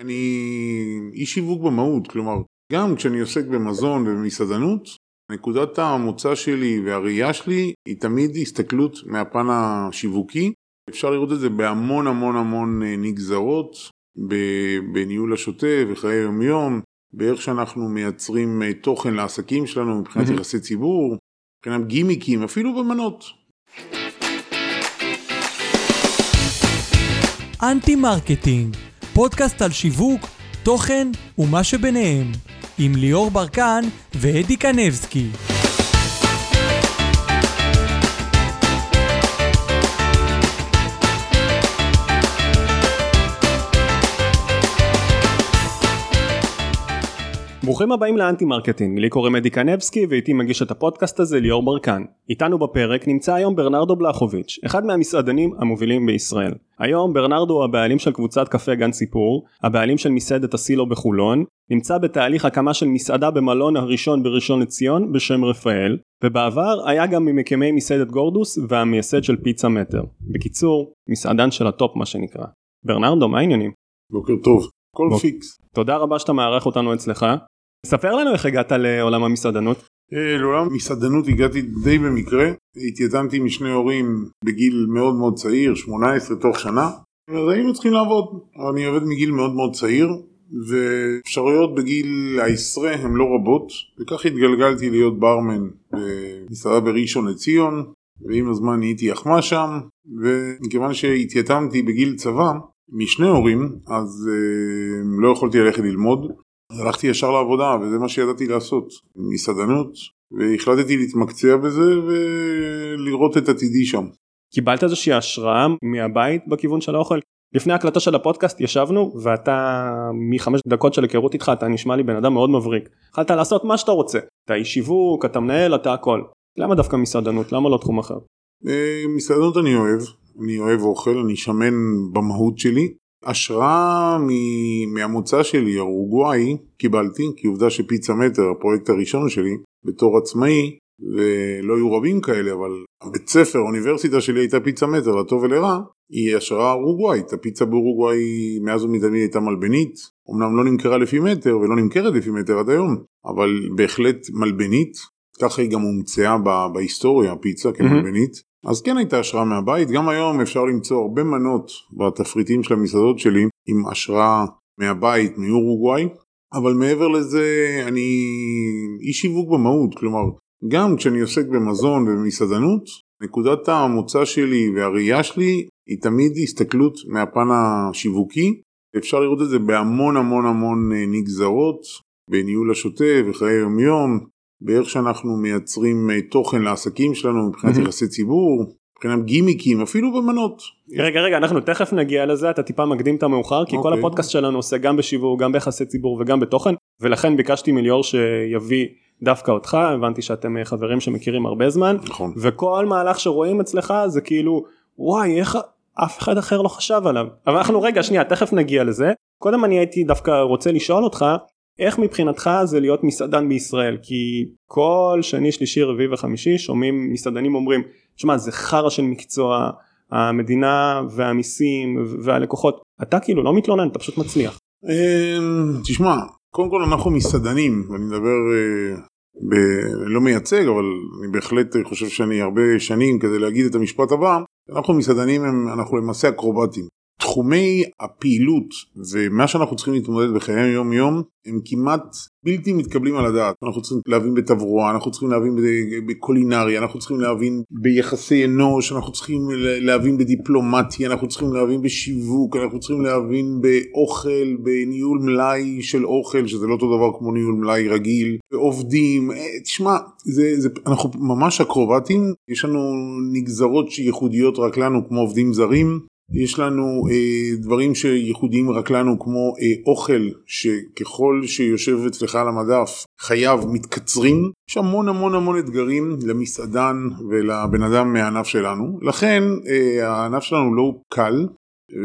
אני איש שיווק במהות, כלומר, גם כשאני עוסק במזון ובמסעדנות, נקודת המוצא שלי והראייה שלי היא תמיד הסתכלות מהפן השיווקי. אפשר לראות את זה בהמון המון המון אה, נגזרות, בניהול השוטף, בחיי יומיום, באיך שאנחנו מייצרים אה, תוכן לעסקים שלנו מבחינת יחסי ציבור, מבחינת גימיקים, אפילו במנות. Anti Marketing פודקאסט על שיווק, תוכן ומה שביניהם, עם ליאור ברקן ואדי קנבסקי. ברוכים הבאים ל Anti Marketing, לי קוראים אדי קנבסקי ואיתי מגיש את הפודקאסט הזה ליאור ברקן. איתנו בפרק נמצא היום ברנרדו בלחוביץ', אחד מהמסעדנים המובילים בישראל. היום ברנרדו הוא הבעלים של קבוצת קפה גן סיפור, הבעלים של מסעדת הסילו בחולון, נמצא בתהליך הקמה של מסעדה במלון הראשון בראשון לציון בשם רפאל, ובעבר היה גם ממקימי מסעדת גורדוס והמייסד של פיצה מטר. בקיצור, מסעדן של ה top מה שנקרא. ברנרדו, מה העניינים? בוקר טוב, הכל בוק... פיקס. תודה רבה שאתה מארח אותנו אצלך. ספר לנו איך הגעת לעולם המסעדנות. אה, לעולם המסעדנות הגעתי די במקרה, התייתמתי משני הורים בגיל מאוד מאוד צעיר, 18 תוך שנה, אז היינו צריכים לעבוד, אני עובד מגיל מאוד מאוד צעיר, ואפשרויות בגיל העשרה הן לא רבות, וכך התגלגלתי להיות ברמן במסעדה בראשון לציון, ועם הזמן נהייתי אחמה שם, ומכיוון שהתייתמתי בגיל צבא משני הורים, אז אה, לא יכולתי ללכת ללמוד, הלכתי ישר לעבודה וזה מה שידעתי לעשות, מסעדנות, והחלטתי להתמקצע בזה ולראות את עתידי שם. קיבלת איזושהי השראה מהבית בכיוון של האוכל? לפני הקלטה של הפודקאסט ישבנו ואתה מחמש דקות של היכרות איתך אתה נשמע לי בן אדם מאוד מבריק. יכלת לעשות מה שאתה רוצה, אתה איש שיווק, אתה מנהל, אתה הכל. למה דווקא מסעדנות? למה לא תחום אחר? אה, מסעדנות אני אוהב, אני אוהב אוכל, אני שמן במהות שלי, השראה מהמוצא שלי אורוגוואי קיבלתי כי עובדה שפיצה מטר הפרויקט הראשון שלי בתור עצמאי ולא היו רבים כאלה אבל בית ספר האוניברסיטה שלי הייתה פיצה מטר לטוב ולרע היא השראה אורוגוואית. הפיצה באורוגוואי מאז ומתמיד הייתה מלבנית. אמנם לא נמכרה לפי מטר ולא נמכרת לפי מטר עד היום אבל בהחלט מלבנית. ככה היא גם הומצאה בהיסטוריה הפיצה כמלבנית אז כן הייתה השראה מהבית, גם היום אפשר למצוא הרבה מנות בתפריטים של המסעדות שלי עם השראה מהבית, מאורוגוואי, אבל מעבר לזה אני איש שיווק במהות, כלומר גם כשאני עוסק במזון ובמסעדנות, נקודת המוצא שלי והראייה שלי היא תמיד הסתכלות מהפן השיווקי, אפשר לראות את זה בהמון המון המון אה, נגזרות, בניהול השוטף, בחיי יומיום, באיך שאנחנו מייצרים אה, תוכן לעסקים שלנו מבחינת יחסי ציבור, מבחינת גימיקים, אפילו במנות. רגע רגע אנחנו תכף נגיע לזה אתה טיפה מקדים את המאוחר כי okay. כל אוקיי. הפודקאסט שלנו עושה גם בשיוור גם ביחסי ציבור וגם בתוכן ולכן ביקשתי מליאור שיביא דווקא אותך הבנתי שאתם אה, חברים שמכירים הרבה זמן נכון. וכל מהלך שרואים אצלך זה כאילו וואי איך אף אחד אחר לא חשב עליו אבל אנחנו רגע שנייה תכף נגיע לזה קודם אני הייתי דווקא רוצה לשאול אותך איך מבחינתך זה להיות מסעדן בישראל? כי כל שני שלישי רביעי וחמישי שומעים מסעדנים אומרים שמע זה חרא של מקצוע המדינה והמיסים והלקוחות. אתה כאילו לא מתלונן אתה פשוט מצליח. אמ, תשמע קודם כל אנחנו מסעדנים אני מדבר אה, ב... לא מייצג אבל אני בהחלט חושב שאני הרבה שנים כדי להגיד את המשפט הבא. אנחנו מסעדנים הם, אנחנו למעשה אקרובטים תחומי הפעילות ומה שאנחנו צריכים להתמודד בחיי יום יום הם כמעט בלתי מתקבלים על הדעת. אנחנו צריכים להבין בתברואה, אנחנו צריכים להבין בקולינריה, אנחנו צריכים להבין ביחסי אנוש, אנחנו צריכים להבין בדיפלומטיה, אנחנו צריכים להבין בשיווק, אנחנו צריכים להבין באוכל, בניהול מלאי של אוכל, שזה לא אותו דבר כמו ניהול מלאי רגיל, בעובדים, אה, תשמע, זה, זה, אנחנו ממש אקרובטים, יש לנו נגזרות ייחודיות רק לנו כמו עובדים זרים, יש לנו אה, דברים שייחודיים רק לנו כמו אה, אוכל שככל שיושב אצלך על המדף חייו מתקצרים. יש המון המון המון אתגרים למסעדן ולבן אדם מהענף שלנו. לכן אה, הענף שלנו לא קל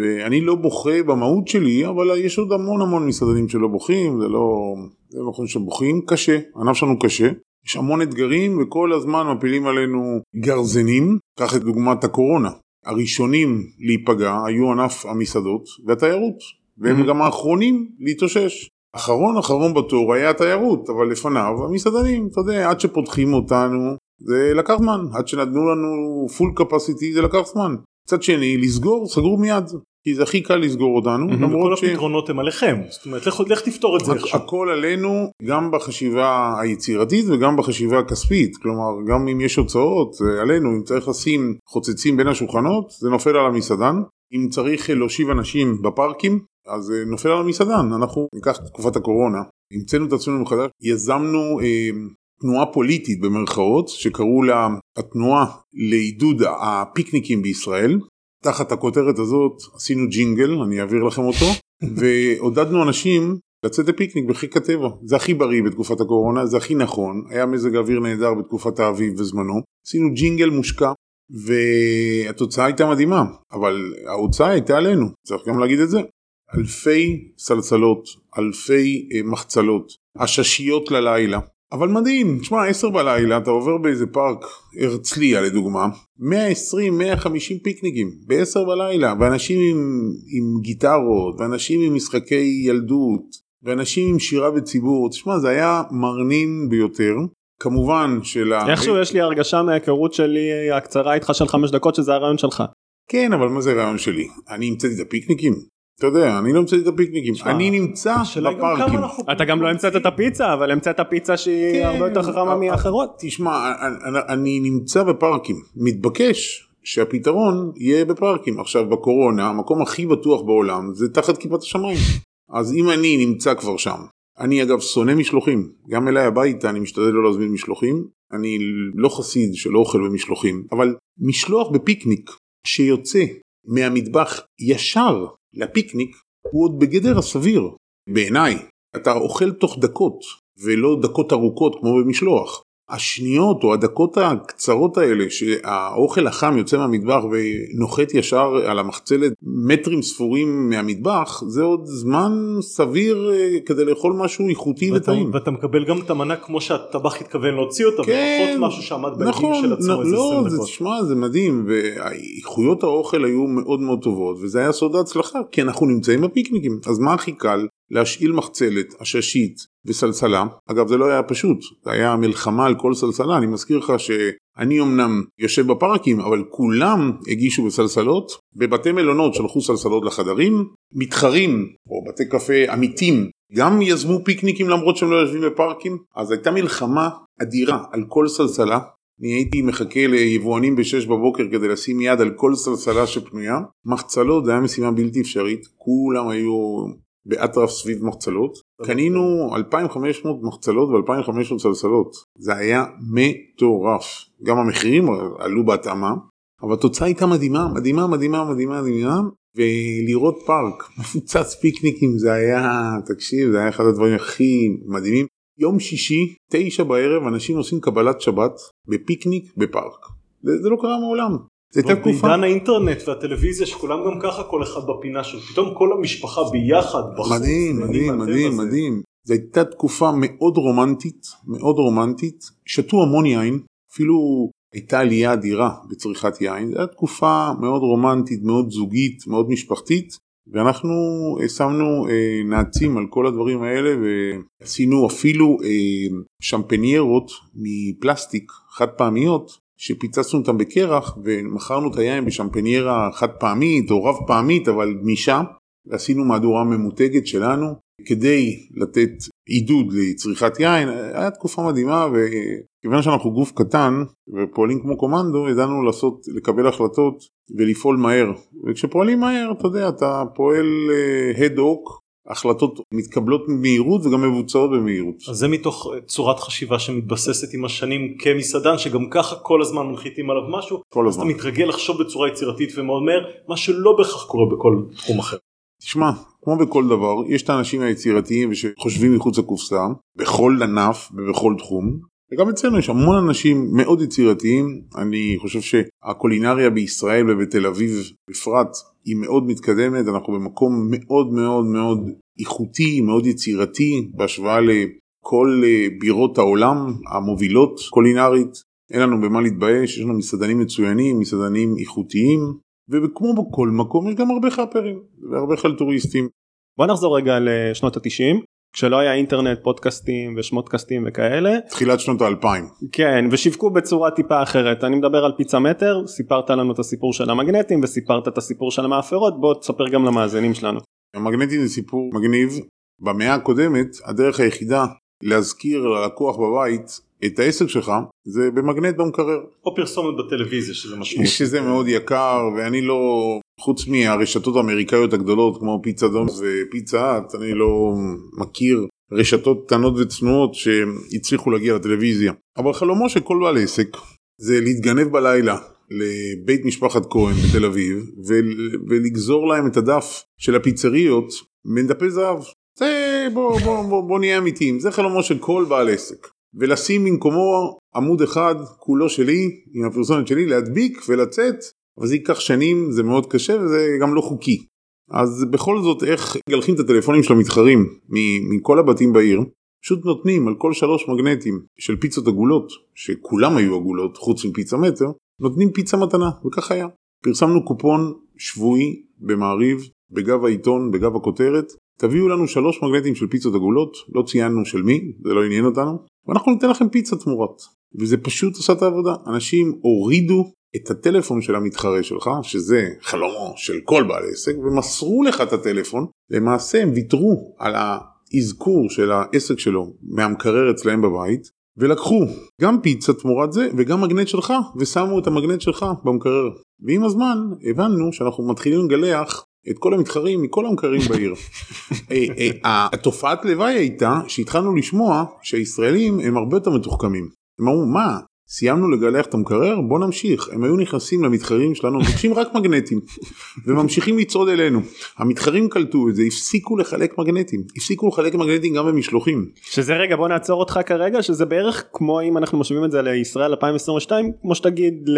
ואני לא בוכה במהות שלי אבל יש עוד המון המון מסעדנים שלא בוכים זה לא, לא נכון שבוכים. קשה הענף שלנו קשה. יש המון אתגרים וכל הזמן מפילים עלינו גרזנים. קח את דוגמת הקורונה הראשונים להיפגע היו ענף המסעדות והתיירות. והם Mhm. גם האחרונים להתאושש. אחרון אחרון בתור היה התיירות, אבל לפניו המסעדנים, אתה יודע, עד שפותחים אותנו, זה לקח זמן, עד שנתנו לנו פול קפסיטי זה לקח זמן. מצד שני, לסגור, סגרו מיד, כי זה הכי קל לסגור אותנו, Mhm. כל למרות ש... הפתרונות הם עליכם, זאת אומרת לך, לך תפתור את זה איכשהו. הכל עלינו גם בחשיבה היצירתית וגם בחשיבה הכספית. כלומר גם אם יש הוצאות עלינו. אם צריך לשים חוצצים בין השולחנות זה נופל על המסעדן. אם צריך להושיב אנשים בפארקים אז זה נופל על המסעדן. אנחנו ניקח את תקופת הקורונה. המצאנו את עצמנו מחדש. יזמנו אה, תנועה פוליטית במרכאות שקראו לה התנועה לעידוד הפיקניקים בישראל תחת הכותרת הזאת עשינו ג'ינגל אני אעביר לכם אותו ועודדנו אנשים לצאת לפיקניק בחיק הטבע. זה הכי בריא בתקופת הקורונה זה הכי נכון. היה מזג אוויר נהדר בתקופת האביב בזמנו. עשינו ג'ינגל מושקע והתוצאה הייתה מדהימה אבל ההוצאה הייתה עלינו צריך גם להגיד את זה. אלפי סלסלות אלפי אה, מחצלות עששיות ללילה אבל מדהים, תשמע, עשר בלילה אתה עובר באיזה פארק הרצליה לדוגמה, 120-150 פיקניקים בעשר בלילה, ואנשים עם, עם גיטרות, ואנשים עם משחקי ילדות, ואנשים עם שירה בציבור, תשמע, זה היה מרנין ביותר. כמובן של ה... איכשהו יש לי הרגשה מההיכרות שלי הקצרה איתך של חמש דקות שזה הרעיון שלך. כן, אבל מה זה הרעיון שלי? אני המצאתי את הפיקניקים? אתה יודע, אני לא המצאתי את הפיקניקים, אני נמצא בפארקים. אתה גם לא המצאת את הפיצה אבל המצאת פיצה שהיא כן, הרבה יותר חכמה מאחרות. תשמע, אני, אני נמצא בפארקים, מתבקש שהפתרון יהיה בפארקים. עכשיו בקורונה, המקום הכי בטוח בעולם זה תחת כיפת השמיים. אז אם אני נמצא כבר שם, אני אגב שונא משלוחים, גם אליי הביתה אני משתדל לא להזמין משלוחים, אני לא חסיד של אוכל במשלוחים, אבל משלוח בפיקניק שיוצא מהמטבח ישר לפיקניק הוא עוד בגדר הסביר, בעיניי. אתה אוכל תוך דקות, ולא דקות ארוכות כמו במשלוח. השניות או הדקות הקצרות האלה שהאוכל החם יוצא מהמטבח ונוחת ישר על המחצלת מטרים ספורים מהמטבח זה עוד זמן סביר אה, כדי לאכול משהו איכותי ואתה, וטעים. ואתה מקבל גם את המנה כמו שהטבח התכוון להוציא אותה, כן, ופחות משהו שעמד נכון, של עצמו נ- איזה לא, 20 זה, דקות. תשמע זה מדהים ואיכויות האוכל היו מאוד מאוד טובות וזה היה סוד ההצלחה כי אנחנו נמצאים בפיקניקים אז מה הכי קל להשאיל מחצלת עששית וסלסלה. אגב זה לא היה פשוט זה היה מלחמה על כל סלסלה. אני מזכיר לך שאני אמנם יושב בפארקים אבל כולם הגישו בסלסלות. בבתי מלונות שלחו סלסלות לחדרים. מתחרים או בתי קפה עמיתים גם יזמו פיקניקים למרות שהם לא יושבים בפארקים. אז הייתה מלחמה אדירה על כל סלסלה. אני הייתי מחכה ליבואנים ב-6 בבוקר כדי לשים יד על כל סלסלה שפנויה. מחצלות זה היה משימה בלתי אפשרית, כולם היו באטרף סביב מחצלות. קנינו 2,500 מחצלות ו-2,500 סלסלות. זה היה מטורף. גם המחירים עלו בהתאמה, אבל התוצאה הייתה מדהימה, מדהימה, מדהימה, מדהימה, מדהימה. ולראות פארק מפוצץ פיקניקים זה היה, תקשיב, זה היה אחד הדברים הכי מדהימים. יום שישי, תשע בערב, אנשים עושים קבלת שבת בפיקניק בפארק. זה, זה לא קרה מעולם. זו הייתה תקופה... בעידן האינטרנט והטלוויזיה שכולם גם ככה כל אחד בפינה שלו, פתאום כל המשפחה ביחד בחוץ. מדהים, מדהים, מדהים. מדהים. זו הייתה תקופה מאוד רומנטית, מאוד רומנטית. שתו המון יין, אפילו הייתה עלייה אדירה בצריכת יין. זו הייתה תקופה מאוד רומנטית, מאוד זוגית, מאוד משפחתית. ואנחנו אה, שמנו אה, נעצים על כל הדברים האלה ועשינו אפילו אה, שמפניירות מפלסטיק חד פעמיות שפיצצנו אותם בקרח ומכרנו את היין בשמפניירה חד פעמית או רב פעמית אבל גמישה ועשינו מהדורה ממותגת שלנו כדי לתת עידוד לצריכת יין. היה תקופה מדהימה וכיוון שאנחנו גוף קטן ופועלים כמו קומנדו ידענו לעשות לקבל החלטות ולפעול מהר. וכשפועלים מהר אתה יודע אתה פועל הד הוק החלטות מתקבלות במהירות וגם מבוצעות במהירות. אז זה מתוך אה, צורת חשיבה שמתבססת עם השנים כמסעדן שגם ככה כל הזמן מנחיתים עליו משהו, כל אז אתה הזמן. מתרגל לחשוב בצורה יצירתית ומאוד מהר, מה שלא בהכרח קורה בכל תחום אחר. תשמע, כמו בכל דבר, יש את האנשים היצירתיים שחושבים מחוץ לקופסה, בכל ענף ובכל תחום, וגם אצלנו יש המון אנשים מאוד יצירתיים, אני חושב שהקולינריה בישראל ובתל אביב בפרט היא מאוד מתקדמת, אנחנו במקום מאוד מאוד מאוד איכותי, מאוד יצירתי, בהשוואה לכל אה, בירות העולם המובילות קולינרית, אין לנו במה להתבייש, יש לנו מסעדנים מצוינים, מסעדנים איכותיים, וכמו בכל מקום יש גם הרבה חאפרים והרבה חלטוריסטים. בוא נחזור רגע לשנות התשעים כשלא היה אינטרנט פודקאסטים ושמודקאסטים וכאלה תחילת שנות האלפיים. כן ושיווקו בצורה טיפה אחרת אני מדבר על פיצה מטר סיפרת לנו את הסיפור של המגנטים וסיפרת את הסיפור של המאפרות בוא תספר גם למאזינים שלנו. המגנטים זה סיפור מגניב. במאה הקודמת הדרך היחידה להזכיר ללקוח בבית את העסק שלך זה במגנט במקרר. או פרסומת בטלוויזיה שזה משמעות. שזה מאוד יקר ואני לא חוץ מהרשתות האמריקאיות הגדולות כמו פיצה דונס ופיצה האט אני לא מכיר רשתות קטנות וצנועות שהצליחו להגיע לטלוויזיה אבל חלומו של כל בעל עסק זה להתגנב בלילה לבית משפחת כהן בתל אביב ול- ולגזור להם את הדף של הפיצריות בין דפי זהב. זה בוא, בוא, בוא, בוא נהיה אמיתיים זה חלומו של כל בעל עסק. ולשים במקומו עמוד אחד כולו שלי עם הפרסומת שלי להדביק ולצאת אבל זה ייקח שנים זה מאוד קשה וזה גם לא חוקי. אז בכל זאת איך מגלחים את הטלפונים של המתחרים מכל הבתים בעיר פשוט נותנים על כל שלוש מגנטים של פיצות עגולות שכולם היו עגולות חוץ מפיצה מטר נותנים פיצה מתנה וכך היה. פרסמנו קופון שבועי במעריב בגב העיתון בגב הכותרת תביאו לנו שלוש מגנטים של פיצות עגולות לא ציינו של מי זה לא עניין אותנו ואנחנו ניתן לכם פיצה תמורת וזה פשוט עשה את העבודה אנשים הורידו את הטלפון של המתחרה שלך שזה חלומו של כל בעל עסק ומסרו לך את הטלפון למעשה הם ויתרו על האזכור של העסק שלו מהמקרר אצלהם בבית ולקחו גם פיצה תמורת זה וגם מגנט שלך ושמו את המגנט שלך במקרר ועם הזמן הבנו שאנחנו מתחילים לגלח את כל המתחרים מכל המקררים בעיר. אה, אה, התופעת לוואי הייתה שהתחלנו לשמוע שהישראלים הם הרבה יותר מתוחכמים. הם אמרו מה סיימנו לגלח את המקרר בוא נמשיך הם היו נכנסים למתחרים שלנו מבקשים רק מגנטים וממשיכים לצעוד אלינו המתחרים קלטו את זה הפסיקו לחלק מגנטים הפסיקו לחלק מגנטים גם במשלוחים שזה רגע בוא נעצור אותך כרגע שזה בערך כמו אם אנחנו משווים את זה לישראל 2022 כמו שתגיד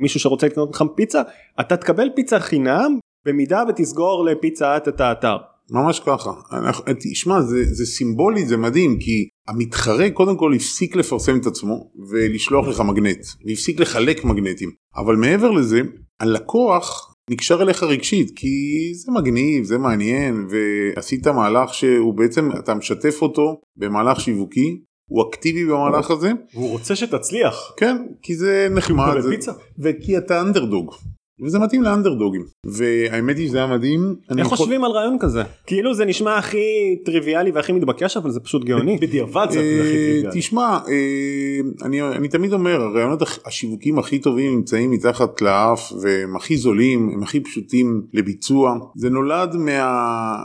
למישהו שרוצה לקנות לך פיצה אתה תקבל פיצה חינם במידה ותסגור לפיצה את האתר. ממש ככה. אנחנו, תשמע, זה, זה סימבולי, זה מדהים, כי המתחרה קודם כל הפסיק לפרסם את עצמו ולשלוח לך מגנט, והפסיק לחלק מגנטים. אבל מעבר לזה, הלקוח נקשר אליך רגשית, כי זה מגניב, זה מעניין, ועשית מהלך שהוא בעצם, אתה משתף אותו במהלך שיווקי, הוא אקטיבי במהלך הזה. והוא רוצה שתצליח. כן, כי זה נחמד. זה... פיצה. וכי אתה אנדרדוג. וזה מתאים לאנדרדוגים והאמת היא שזה היה מדהים. איך חושבים על רעיון כזה? כאילו זה נשמע הכי טריוויאלי והכי מתבקש אבל זה פשוט גאוני. בדיעבד זה הכי טריוויאלי. תשמע אני תמיד אומר הרעיונות השיווקים הכי טובים נמצאים מתחת לאף והם הכי זולים הם הכי פשוטים לביצוע זה נולד מה...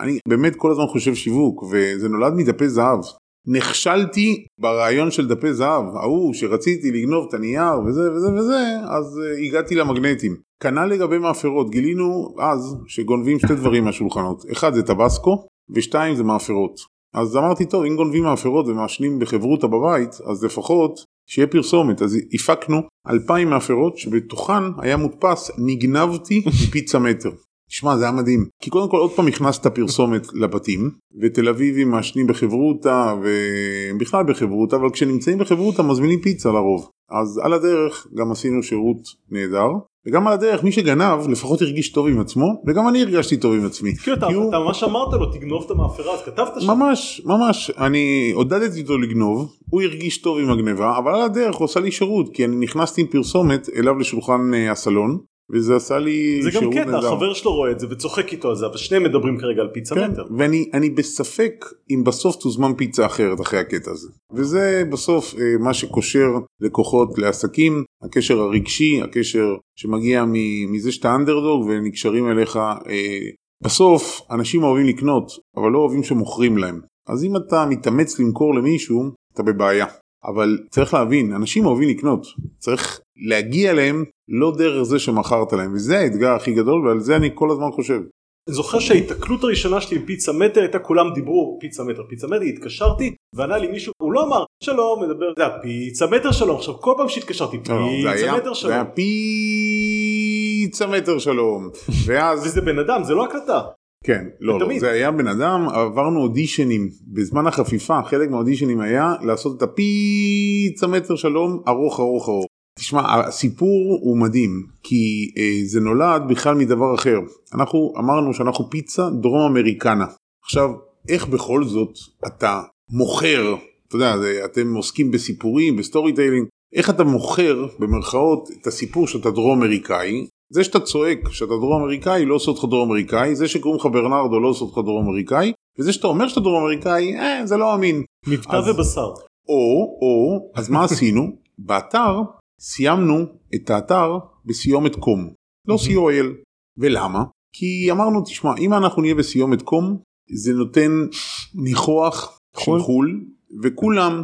אני באמת כל הזמן חושב שיווק וזה נולד מדפי זהב. נכשלתי ברעיון של דפי זהב, ההוא שרציתי לגנוב את הנייר וזה וזה וזה, אז uh, הגעתי למגנטים. כנ"ל לגבי מאפרות, גילינו אז שגונבים שתי דברים מהשולחנות, אחד זה טבסקו ושתיים זה מאפרות. אז אמרתי טוב אם גונבים מאפרות ומעשנים בחברותה בבית אז לפחות שיהיה פרסומת אז הפקנו אלפיים מאפרות שבתוכן היה מודפס נגנבתי מפיצה מטר. תשמע זה היה מדהים כי קודם כל עוד פעם הכנסת פרסומת לבתים ותל אביבים מעשנים בחברותה ובכלל בחברותה אבל כשנמצאים בחברותה מזמינים פיצה לרוב אז על הדרך גם עשינו שירות נהדר וגם על הדרך מי שגנב לפחות הרגיש טוב עם עצמו וגם אני הרגשתי טוב עם עצמי. כאילו אתה, הוא... אתה ממש אמרת לו תגנוב את המאפרה אז כתבת שם. ממש ממש אני עודדתי אותו לגנוב הוא הרגיש טוב עם הגניבה אבל על הדרך הוא עשה לי שירות כי אני נכנסתי עם פרסומת אליו לשולחן הסלון וזה עשה לי זה גם קטע החבר שלו רואה את זה וצוחק איתו על זה אבל שניהם מדברים כרגע על פיצה כן, מטר. ואני אני בספק אם בסוף תוזמן פיצה אחרת אחרי הקטע הזה וזה בסוף אה, מה שקושר לקוחות לעסקים הקשר הרגשי הקשר שמגיע מזה שאתה אנדרדוג ונקשרים אליך אה, בסוף אנשים אוהבים לקנות אבל לא אוהבים שמוכרים להם אז אם אתה מתאמץ למכור למישהו אתה בבעיה. אבל צריך להבין אנשים אוהבים לקנות צריך להגיע אליהם לא דרך זה שמכרת להם וזה האתגר הכי גדול ועל זה אני כל הזמן חושב. אני זוכר שההיתקלות הראשונה שלי עם פיצה מטר הייתה כולם דיברו פיצה מטר פיצה מטר התקשרתי וענה לי מישהו הוא לא אמר שלום מדבר זה פיצה מטר שלום עכשיו כל פעם שהתקשרתי פיצה מטר שלום. זה היה פיצה מטר שלום ואז וזה בן אדם זה לא הקלטה. כן, לא, לא, זה היה בן אדם, עברנו אודישנים, בזמן החפיפה חלק מהאודישנים היה לעשות את הפיצה מטר שלום ארוך ארוך ארוך. תשמע, הסיפור הוא מדהים, כי אה, זה נולד בכלל מדבר אחר. אנחנו אמרנו שאנחנו פיצה דרום אמריקנה. עכשיו, איך בכל זאת אתה מוכר, אתה יודע, זה, אתם עוסקים בסיפורים, ב storytelling, איך אתה מוכר במרכאות את הסיפור שאתה דרום אמריקאי, זה שאתה צועק שאתה דרום אמריקאי לא עושה אותך דרום אמריקאי, זה שקוראים לך ברנרדו לא עושה אותך דרום אמריקאי, וזה שאתה אומר שאתה דרום אמריקאי, אה, זה לא אמין. מבטא ובשר. או, או, אז מה עשינו? באתר סיימנו את האתר בסיומת קום, לא co.il. ולמה? כי אמרנו, תשמע, אם אנחנו נהיה בסיומת קום, זה נותן ניחוח של חו"ל. חו"ל, וכולם,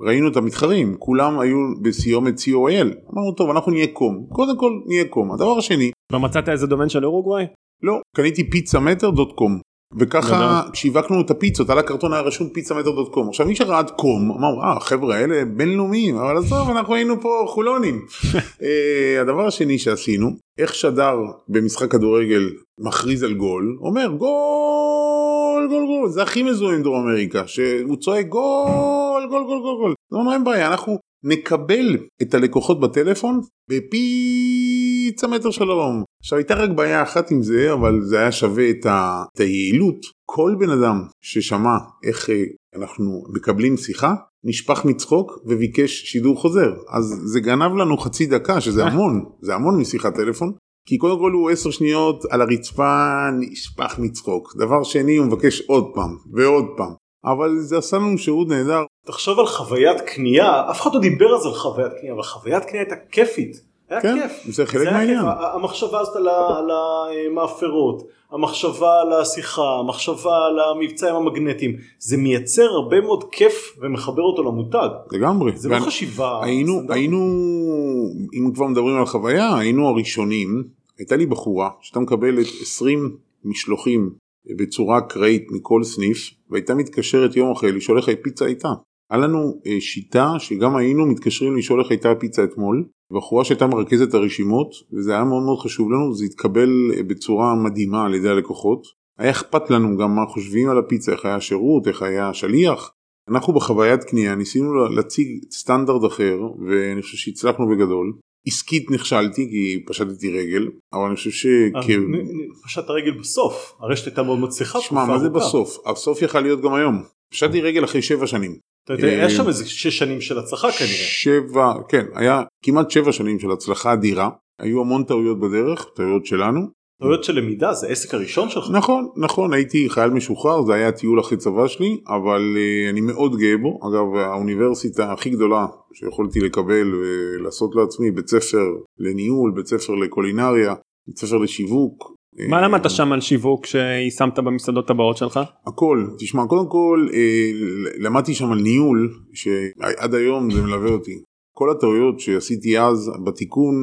ראינו את המתחרים, כולם היו בסיומת co.il. אמרנו, טוב, אנחנו נהיה קום. קודם כל נהיה קום. הדבר השני, לא מצאת איזה דומיין של אורוגוואי? לא, קניתי פיצה מטר דוט קום. וככה שיווקנו את הפיצות על הקרטון היה רשום פיצה מטר דוט קום. עכשיו מי שראה את קום אמר אה החבר'ה האלה בינלאומיים אבל עזוב אנחנו היינו פה חולונים. אה, הדבר השני שעשינו איך שדר במשחק כדורגל מכריז על גול אומר גול גול גול זה הכי מזוהה עם דרום אמריקה שהוא צועק גול גול גול גול גול. לא אין בעיה אנחנו נקבל את הלקוחות בטלפון בפיצה מטר שלום. עכשיו הייתה רק בעיה אחת עם זה אבל זה היה שווה את, ה... את היעילות. כל בן אדם ששמע איך אה, אנחנו מקבלים שיחה נשפך מצחוק וביקש שידור חוזר אז זה גנב לנו חצי דקה שזה המון זה המון משיחת טלפון. כי קודם כל הוא עשר שניות על הרצפה נשפך מצחוק דבר שני הוא מבקש עוד פעם ועוד פעם אבל זה עשה לנו שירות נהדר תחשוב על חוויית קנייה, אף אחד לא דיבר אז על חוויית קנייה, אבל חוויית קנייה הייתה כיפית. היה כן, כיף. זה חלק מהעניין. כיף. המחשבה הזאת על המאפרות, המחשבה על השיחה, המחשבה על המבצעים המגנטיים, זה מייצר הרבה מאוד כיף ומחבר אותו למותג. לגמרי. זה לא ואני- חשיבה. היינו. היינו, אם כבר מדברים על חוויה, היינו הראשונים, הייתה לי בחורה שהייתה מקבלת 20 משלוחים בצורה אקראית מכל סניף, והייתה מתקשרת יום אחרי לשאול איך הפיצה הייתה. היה לנו אה, שיטה שגם היינו מתקשרים לשאול איך הייתה הפיצה אתמול, בחורה שהייתה מרכזת הרשימות, וזה היה מאוד מאוד חשוב לנו, זה התקבל אה, בצורה מדהימה על ידי הלקוחות. היה אכפת לנו גם מה חושבים על הפיצה, איך היה השירות, איך היה השליח. אנחנו בחוויית קנייה ניסינו להציג סטנדרט אחר ואני חושב שהצלחנו בגדול. עסקית נכשלתי כי פשטתי רגל אבל אני חושב שכ... נ- נ- פשט הרגל בסוף, הרשת הייתה מאוד מצליחה. שמע מה זה. בסוף? הסוף יכל להיות גם היום. פשטתי רגל אחרי שבע שנים. אתה יודע, אה, היה שם איזה שש שנים של הצלחה כנראה. שבע, כן, היה כמעט שבע שנים של הצלחה אדירה. היו המון טעויות בדרך, טעויות שלנו. טעויות של למידה זה העסק הראשון שלך. נכון, נכון, הייתי חייל משוחרר, זה היה הטיול אחרי צבא שלי, אבל uh, אני מאוד גאה בו. אגב, האוניברסיטה הכי גדולה שיכולתי לקבל ולעשות לעצמי, בית ספר לניהול, בית ספר לקולינריה, בית ספר לשיווק. מה אה, למדת שם על שיווק שיישמת במסעדות הבאות שלך? הכל, תשמע, קודם כל אה, למדתי שם על ניהול, שעד היום זה מלווה אותי. כל הטעויות שעשיתי אז בתיקון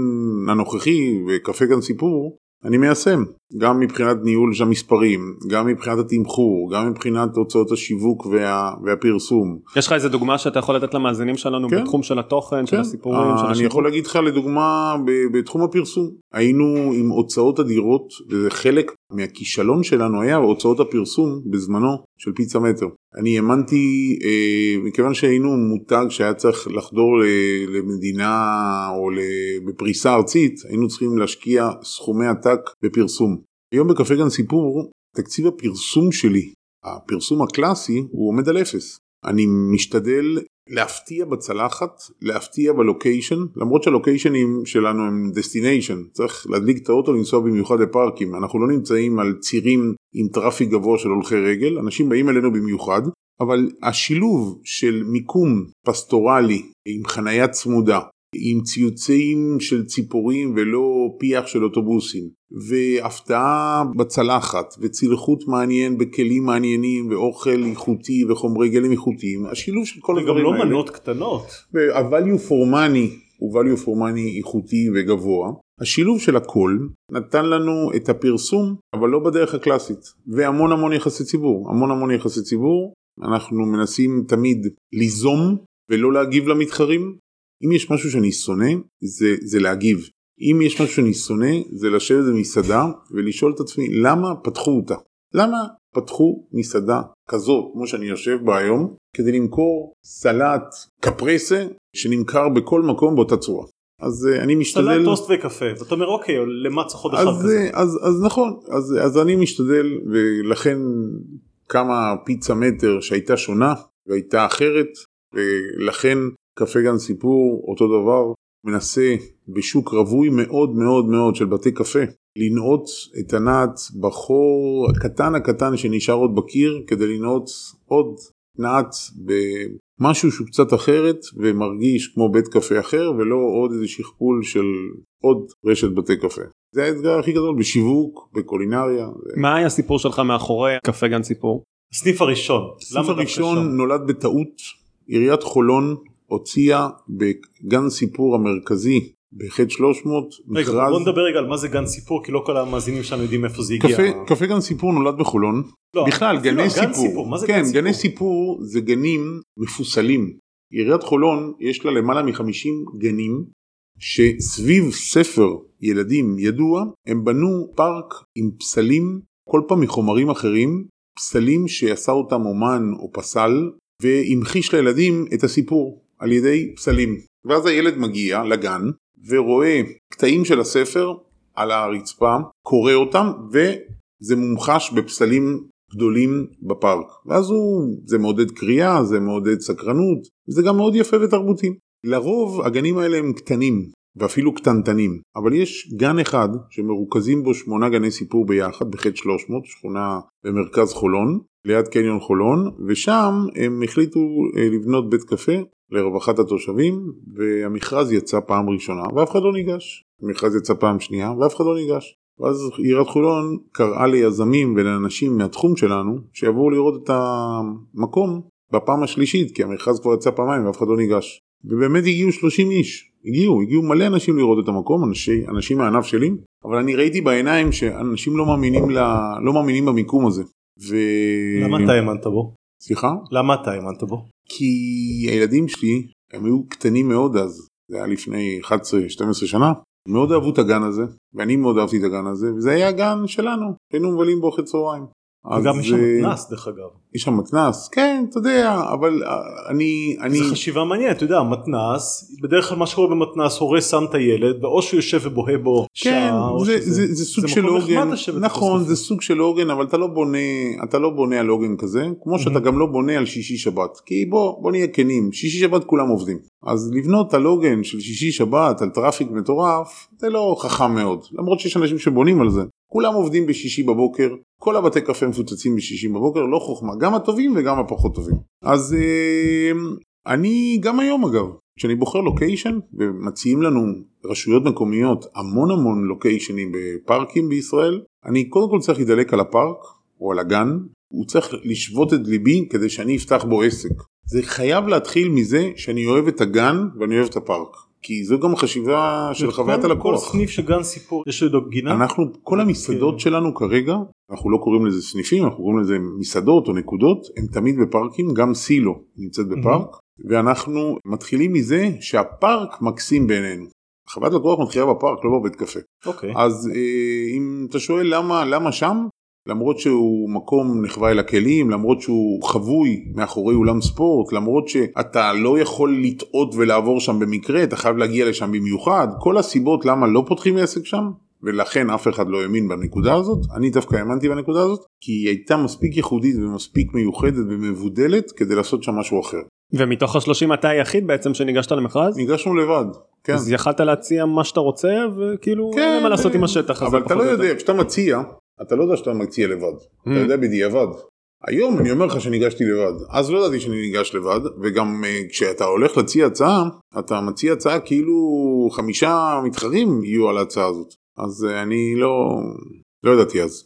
הנוכחי בקפה כאן סיפור, אני מיישם. גם מבחינת ניהול של המספרים, גם מבחינת התמחור, גם מבחינת הוצאות השיווק וה, והפרסום. יש לך איזה דוגמה שאתה יכול לתת למאזינים שלנו כן. בתחום של התוכן, של כן, הסיפורים, אה, של אני השיווק? יכול להגיד לך לדוגמה בתחום הפרסום היינו עם הוצאות אדירות וזה חלק מהכישלון שלנו היה הוצאות הפרסום בזמנו של פיצה מטר. אני האמנתי אה, מכיוון שהיינו מותג שהיה צריך לחדור ל- למדינה או בפריסה ארצית היינו צריכים להשקיע סכומי עתק בפרסום. היום בקפה גן סיפור תקציב הפרסום שלי הפרסום הקלאסי הוא עומד על אפס. אני משתדל להפתיע בצלחת, להפתיע ב location, למרות שהלוקיישנים שלנו הם destination, צריך להדליק את האוטו לנסוע במיוחד לפארקים, אנחנו לא נמצאים על צירים עם traffic גבוה של הולכי רגל, אנשים באים אלינו במיוחד, אבל השילוב של מיקום פסטורלי עם חנייה צמודה, עם ציוצים של ציפורים ולא פיח של אוטובוסים, והפתעה בצלחת, וצלחות מעניין בכלים מעניינים, ואוכל איכותי וחומרי גלם איכותיים, השילוב של כל וגם הדברים לא האלה. מנות קטנות. וה-value for money הוא value for money איכותי וגבוה. השילוב של הכל נתן לנו את הפרסום אבל לא בדרך הקלאסית והמון המון יחסי ציבור המון המון יחסי ציבור אנחנו מנסים תמיד ליזום ולא להגיב למתחרים אם יש משהו שאני שונא זה, זה להגיב. אם יש משהו שאני שונא זה לשבת במסעדה ולשאול את עצמי למה פתחו אותה? למה פתחו מסעדה כזאת כמו שאני יושב בה היום? כדי למכור סלט קפרסה שנמכר בכל מקום באותה צורה. אז אה, אני סלט משתדל, טוסט וקפה. ואתה אומר אוקיי למה צריך עוד אחד כזה. אה, אז, אז נכון, אז, אז אני משתדל ולכן קמה פיצה מטר שהייתה שונה והייתה אחרת ולכן קפה גן סיפור אותו דבר מנסה בשוק רווי מאוד מאוד מאוד של בתי קפה לנעוץ את הנעת בחור הקטן הקטן שנשאר עוד בקיר כדי לנעוץ עוד נעץ במשהו שהוא קצת אחרת ומרגיש כמו בית קפה אחר ולא עוד איזה שכפול של עוד רשת בתי קפה. זה האתגר הכי גדול בשיווק, בקולינריה. מה היה הסיפור שלך מאחורי קפה גן סיפור? הסניף הראשון. הסניף הראשון? נולד בטעות, עיריית חולון הוציאה בגן סיפור המרכזי בחטא 300 רגע מכרז. בוא נדבר רגע על מה זה גן סיפור כי לא כל המאזינים שלנו יודעים איפה זה הגיע. קפה, קפה גן סיפור נולד בחולון, לא, בכלל גני גן סיפור, סיפור, מה זה כן גן גני סיפור? סיפור זה גנים מפוסלים, עיריית חולון יש לה למעלה מ-50 גנים שסביב ספר ילדים ידוע הם בנו פארק עם פסלים כל פעם מחומרים אחרים, פסלים שעשה אותם אומן או פסל והמחיש לילדים את הסיפור על ידי פסלים ואז הילד מגיע לגן ורואה קטעים של הספר על הרצפה, קורא אותם וזה מומחש בפסלים גדולים בפארק. ואז הוא, זה מעודד קריאה, זה מעודד סקרנות, וזה גם מאוד יפה ותרבותי. לרוב הגנים האלה הם קטנים ואפילו קטנטנים, אבל יש גן אחד שמרוכזים בו שמונה גני סיפור ביחד בחטא 300, שכונה במרכז חולון, ליד קניון חולון, ושם הם החליטו אה, לבנות בית קפה לרווחת התושבים, והמכרז יצא פעם ראשונה ואף אחד לא ניגש. המכרז יצא פעם שנייה ואף אחד לא ניגש. ואז עיריית חולון קראה ליזמים ולאנשים מהתחום שלנו שיבואו לראות את המקום בפעם השלישית כי המכרז כבר יצא פעמיים ואף אחד לא ניגש. ובאמת הגיעו 30 איש, הגיעו, הגיעו מלא אנשים לראות את המקום, אנשי, אנשים מהענף שלי, אבל אני ראיתי בעיניים שאנשים לא מאמינים, ל, לא מאמינים במיקום הזה. ו... למה אתה האמנת בו? סליחה? למה אתה האמנת בו? כי הילדים שלי הם היו קטנים מאוד אז, זה היה לפני 11-12 שנה, מאוד אהבו את הגן הזה, ואני מאוד אהבתי את הגן הזה, וזה היה הגן שלנו, היינו מבלים בו אחרי צהריים. וגם יש שם אה, מתנ"ס דרך אגב. יש שם מתנ"ס, כן, אתה יודע, אבל אה, אני, אני, זה חשיבה מעניינת, אתה יודע, מתנ"ס, בדרך כלל מה שקורה במתנ"ס, הורה שם את הילד, ואו שהוא יושב ובוהה בו כן, שעה, זה, שזה... זה, זה סוג של מקום נחמד עוגן, נכון, זה. סוג של עוגן, אבל אתה לא בונה, אתה לא בונה על עוגן כזה, כמו שאתה מהמם. גם לא בונה על שישי שבת, כי בוא, בוא נהיה כנים, שישי שבת כולם עובדים, אז לבנות על עוגן של שישי שבת, על traffic מטורף, זה לא חכם מאוד, למרות שיש אנשים שבונים על זה, כולם עובדים בשישי בבוקר, כל הבתי קפה מפוצצים בשישי בבוקר, לא חוכמה, גם הטובים וגם הפחות טובים, אז אה, אני גם היום אגב, כשאני בוחר location ומציעים לנו רשויות מקומיות המון המון לוקיישנים בפארקים בישראל, אני קודם כל צריך להידלק על הפארק או על הגן, הוא צריך לשבות את ליבי כדי שאני אפתח בו עסק. זה חייב להתחיל מזה שאני אוהב את הגן ואני אוהב את הפארק. כי זו גם חשיבה של חוויית הלקוח. כל סניף של גן סיפור יש לו גינה. אנחנו, כל המסעדות כן. שלנו כרגע, אנחנו לא קוראים לזה סניפים, אנחנו קוראים לזה מסעדות או נקודות, הם תמיד בפארקים, גם סילו נמצאת בפארק, ואנחנו מתחילים מזה שהפארק מקסים בעינינו. חוויית לקוח מתחילה בפארק, לא בבית קפה. אוקיי. אז אה, אם אתה שואל למה, למה שם, למרות שהוא מקום נחווה אל הכלים, למרות שהוא חבוי מאחורי אולם ספורט, למרות שאתה לא יכול לטעות ולעבור שם במקרה, אתה חייב להגיע לשם במיוחד, כל הסיבות למה לא פותחים עסק שם, ולכן אף אחד לא האמין בנקודה הזאת, אני דווקא האמנתי בנקודה הזאת, כי היא הייתה מספיק ייחודית ומספיק מיוחדת ומבודלת כדי לעשות שם משהו אחר. ומתוך השלושים אתה היחיד בעצם שניגשת למכרז? ניגשנו לבד, כן. אז יכלת להציע מה שאתה רוצה וכאילו כן, אין מה לעשות. עם השטח הזה. אבל אתה לא. יודע, כשאתה מציע, אתה לא יודע שאתה מציע לבד, אתה Mm. יודע בדיעבד. היום אני אומר לך שניגשתי לבד, אז לא ידעתי שאני ניגש לבד, וגם אה, כשאתה הולך להציע הצעה, אתה מציע הצעה כאילו חמישה מתחרים יהיו על ההצעה הזאת. אז אה, אני לא, לא ידעתי אז.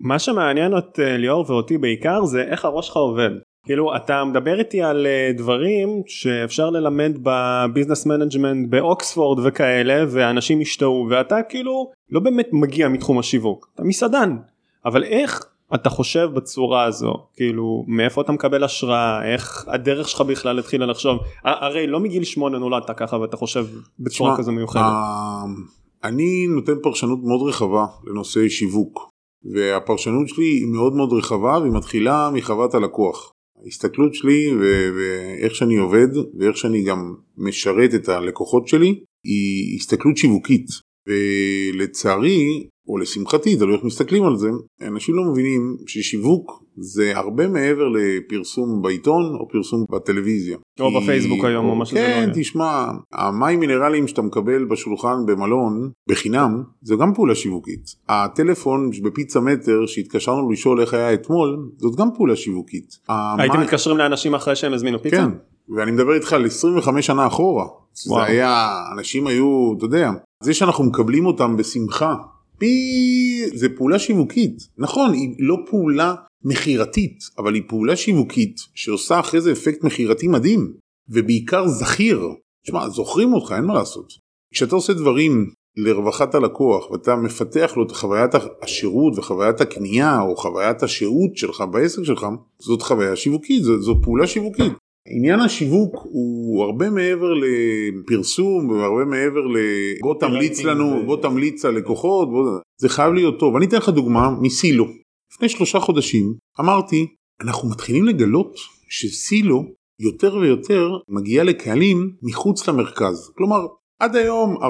מה שמעניין את אה, ליאור ואותי בעיקר זה איך הראש שלך עובד. כאילו אתה מדבר איתי על אה, דברים שאפשר ללמד ב business management באוקספורד וכאלה ואנשים השתהו ואתה כאילו לא באמת מגיע מתחום השיווק אתה מסעדן אבל איך אתה חושב בצורה הזו כאילו מאיפה אתה מקבל השראה איך הדרך שלך בכלל התחילה לחשוב הרי לא מגיל שמונה נולדת ככה ואתה חושב בצורה תשמע, כזו מיוחדת. אה, אני נותן פרשנות מאוד רחבה לנושא שיווק, והפרשנות שלי היא מאוד מאוד רחבה והיא מתחילה מחוות הלקוח. ההסתכלות שלי ואיך שאני עובד ואיך שאני גם משרת את הלקוחות שלי היא הסתכלות שיווקית. ולצערי או לשמחתי תלוי איך מסתכלים על זה אנשים לא מבינים ששיווק זה הרבה מעבר לפרסום בעיתון או פרסום בטלוויזיה. או כי... בפייסבוק היום או מה שזה כן, לא. כן תשמע המים מינרליים שאתה מקבל בשולחן במלון בחינם זה גם פעולה שיווקית. הטלפון בפיצה מטר שהתקשרנו לשאול איך היה אתמול זאת גם פעולה שיווקית. הייתם מתקשרים לאנשים אחרי שהם הזמינו פיצה? כן ואני מדבר איתך על 25 שנה אחורה. וואו. זה היה אנשים היו אתה יודע זה שאנחנו מקבלים אותם בשמחה פי זה פעולה שיווקית נכון היא לא פעולה מכירתית אבל היא פעולה שיווקית שעושה אחרי זה אפקט מכירתי מדהים ובעיקר זכיר. תשמע זוכרים אותך אין מה לעשות. כשאתה עושה דברים לרווחת הלקוח ואתה מפתח לו את חוויית השירות וחוויית הקנייה או חוויית השהות שלך בעסק שלך זאת חוויה שיווקית זו, זו פעולה שיווקית. עניין השיווק הוא הרבה מעבר לפרסום והרבה מעבר לבוא תמליץ לנו בוא תמליץ ללקוחות בוא... זה חייב להיות טוב אני אתן לך דוגמה מסילו לפני שלושה חודשים אמרתי אנחנו מתחילים לגלות שסילו יותר ויותר מגיעה לקהלים מחוץ למרכז כלומר עד היום 40-35%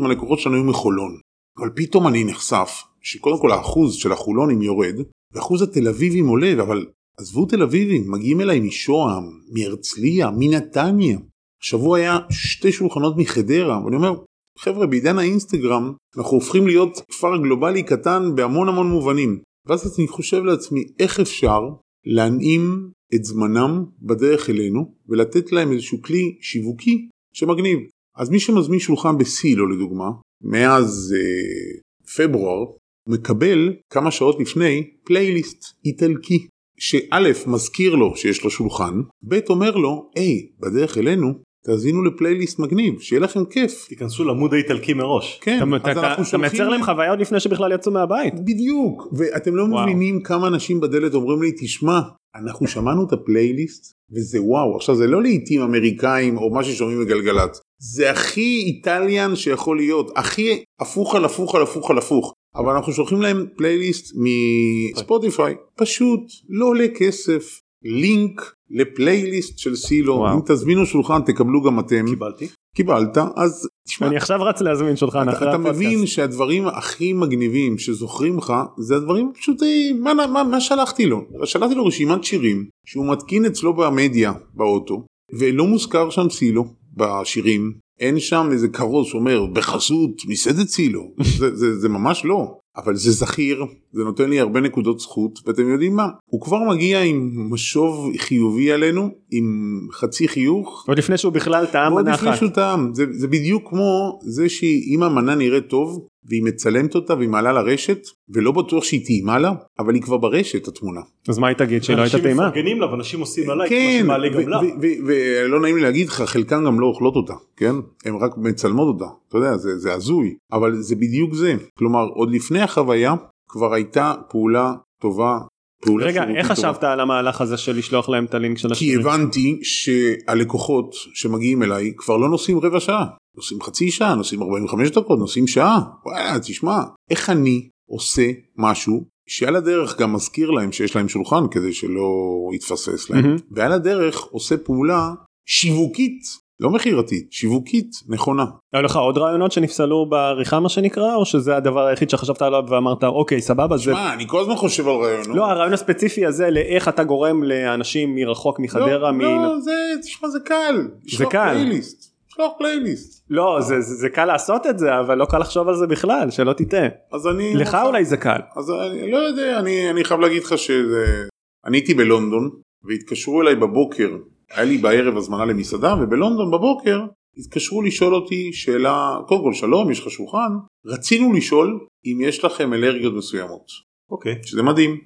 מהלקוחות שלנו היו מחולון אבל פתאום אני נחשף שקודם כל האחוז של החולונים יורד ואחוז התל אביבים עולה אבל עזבו תל אביבים, מגיעים אליי משוהם, מהרצליה, מנתניה. השבוע היה שתי שולחנות מחדרה, ואני אומר, חבר'ה, בעידן האינסטגרם אנחנו הופכים להיות כפר גלובלי קטן בהמון המון מובנים. ואז אני חושב לעצמי, איך אפשר להנעים את זמנם בדרך אלינו ולתת להם איזשהו כלי שיווקי שמגניב. אז מי שמזמין שולחן בסילו לדוגמה, מאז אה, פברואר, מקבל כמה שעות לפני פלייליסט איטלקי. שא' מזכיר לו שיש לו שולחן, ב' אומר לו, היי, בדרך אלינו, תאזינו לפלייליסט מגניב, שיהיה לכם כיף. תיכנסו ל mood האיטלקי מראש. כן, אתה, אתה, אתה מייצר להם חוויה עוד לפני שבכלל יצאו מהבית. בדיוק, ואתם לא וואו. מבינים כמה אנשים בדלת אומרים לי, תשמע, אנחנו שמענו את הפלייליסט, וזה וואו, עכשיו זה לא להיטים אמריקאים או מה ששומעים בגלגלצ, זה הכי Italian שיכול להיות, הכי הפוך על הפוך על הפוך על הפוך. אבל אנחנו שולחים להם פלייליסט מספוטיפיי פשוט לא עולה כסף לינק לפלייליסט של סילו. וואו. אם תזמינו שולחן תקבלו גם אתם. קיבלתי. קיבלת אז תשמע, אני עכשיו רץ להזמין שולחן אתה, אחרי אתה מבין שהדברים הכי מגניבים שזוכרים לך זה הדברים פשוטים. מה, מה, מה שלחתי לו? שלחתי לו רשימת שירים שהוא מתקין אצלו במדיה באוטו ולא מוזכר שם סילו בשירים. אין שם איזה כרוז שאומר בחסות מסעדת צילו זה, זה, זה ממש לא אבל זה זכיר זה נותן לי הרבה נקודות זכות ואתם יודעים מה? הוא כבר מגיע עם משוב חיובי עלינו עם חצי חיוך. עוד לפני שהוא בכלל טעם מנה אחת. עוד לפני שהוא טעם. זה, זה בדיוק כמו זה שאם המנה נראית טוב והיא מצלמת אותה והיא מעלה לרשת ולא בטוח שהיא טעימה לה אבל היא כבר ברשת התמונה. אז מה היא תגיד שהיא לא הייתה טעימה? אנשים מפרגנים לה ואנשים עושים עליי כן, כמו שמעלה גם לה. ולא נעים לי להגיד לך חלקן גם לא אוכלות אותה כן הן רק מצלמות אותה אתה יודע זה, זה הזוי אבל זה בדיוק זה כלומר עוד לפני החוויה כבר הייתה פעולה טובה רגע איך חשבת על המהלך הזה של לשלוח להם את הלינק של השירים? כי הבנתי שהלקוחות שמגיעים אליי כבר לא נוסעים רבע שעה נוסעים חצי שעה נוסעים 45 דקות נוסעים שעה וואלה תשמע איך אני עושה משהו שעל הדרך גם מזכיר להם שיש להם שולחן כדי שלא יתפספס להם mm-hmm. ועל הדרך עושה פעולה שיווקית לא מכירתית, שיווקית נכונה. היו לך עוד רעיונות שנפסלו בעריכה מה שנקרא או שזה הדבר היחיד שחשבת עליו ואמרת אוקיי סבבה זה... שמע אני כל הזמן חושב על רעיונות. לא הרעיון הספציפי הזה לאיך אתה גורם לאנשים מרחוק מחדרה. לא, מ... לא זה תשמע זה קל. זה קל. פלייליסט. לשלוח פלייליסט. לא זה, זה, זה קל לעשות את זה אבל לא קל לחשוב על זה בכלל שלא תטעה. אז אני... לך מוכן... אולי זה קל. אז אני לא יודע אני, אני חייב להגיד לך שזה... אני הייתי בלונדון והתקשרו אליי בבוקר היה לי בערב הזמנה למסעדה ובלונדון בבוקר התקשרו לשאול אותי שאלה קודם כל שלום יש לך שולחן רצינו לשאול אם יש לכם אלרגיות מסוימות. אוקיי. Okay. שזה מדהים.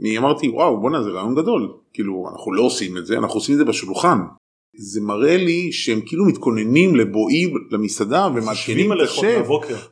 אני אמרתי וואו בואנה זה רעיון גדול כאילו אנחנו לא עושים את זה אנחנו עושים את זה בשולחן. זה מראה לי שהם כאילו מתכוננים לבואי למסעדה ומעדכנים את השף.